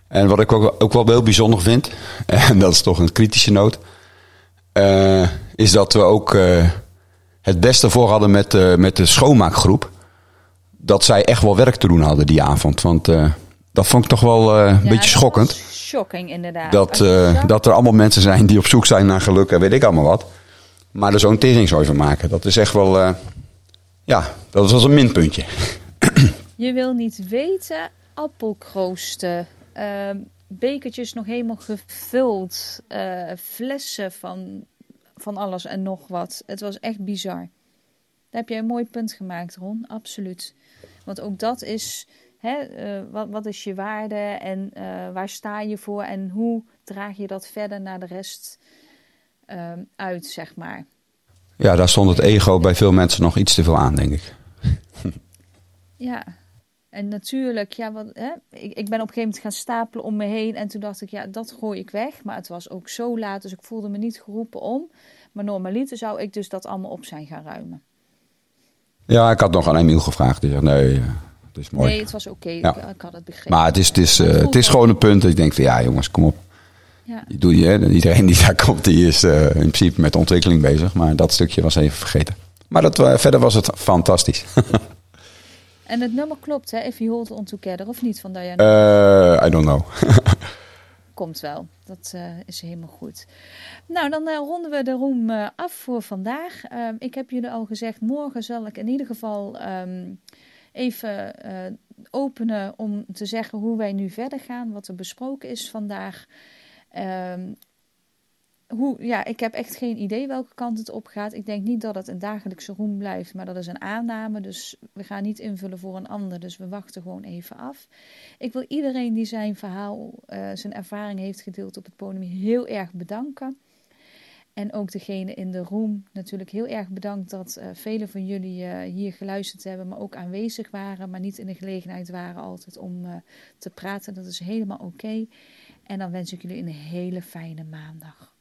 En wat ik ook, ook wel heel bijzonder vind, en dat is toch een kritische noot, eh, is dat we ook eh, het beste voor hadden met, uh, met de schoonmaakgroep. Dat zij echt wel werk te doen hadden die avond. Want dat vond ik toch wel een beetje schokkend. Shocking, inderdaad. Dat, dat er allemaal mensen zijn die op zoek zijn naar geluk en weet ik allemaal wat. Maar er zo'n teringzooi van maken, dat is echt wel... ja, dat was een minpuntje. Je wil niet weten, appelkroosten, uh, bekertjes nog helemaal gevuld, flessen van, van alles en nog wat. Het was echt bizar. Daar heb je een mooi punt gemaakt, Ron, absoluut. Want ook dat is, hè, uh, wat, wat is je waarde en uh, waar sta je voor en hoe draag je dat verder naar de rest ehm, uit, zeg maar. Ja, daar stond het ego bij veel mensen nog iets te veel aan, denk ik. ja, en natuurlijk, ja, wat, hè, ik, ik ben op een gegeven moment gaan stapelen om me heen. En toen dacht ik, ja, dat gooi ik weg. Maar het was ook zo laat, dus ik voelde me niet geroepen om. Maar normaliter zou ik dus dat allemaal op zijn gaan ruimen. Ja, ik had nog aan Emiel gevraagd. Die zegt, nee, het is mooi. Nee, het was oké. Ja. Ik, ik, had het begrepen. Maar het is, het is, uh, het is gewoon een punt dat ik denk van, ja jongens, kom op. Ja. Doe je, iedereen die daar komt, die is uh, in principe met ontwikkeling bezig. Maar dat stukje was even vergeten. Maar dat, uh, verder was het fantastisch. En het nummer klopt, hè? If you hold on together, of niet van Diana? Uh, I don't know. Komt wel, dat uh, is helemaal goed. Nou, dan uh, ronden we de room uh, af voor vandaag. Ehm, ik heb jullie al gezegd, morgen zal ik in ieder geval um, even openen om te zeggen hoe wij nu verder gaan, wat er besproken is vandaag. Um, hoe, ja, ik heb echt geen idee welke kant het op gaat. Ik denk niet dat het een dagelijkse roem blijft, maar dat is een aanname. Dus we gaan niet invullen voor een ander. Dus we wachten gewoon even af. Ik wil iedereen die zijn verhaal, uh, zijn ervaring heeft gedeeld op het podium heel erg bedanken. En ook degene in de room natuurlijk heel erg bedankt dat uh, velen van jullie uh, hier geluisterd hebben, maar ook aanwezig waren, maar niet in de gelegenheid waren altijd om te praten. Dat is helemaal oké. En dan wens ik jullie een hele fijne maandag.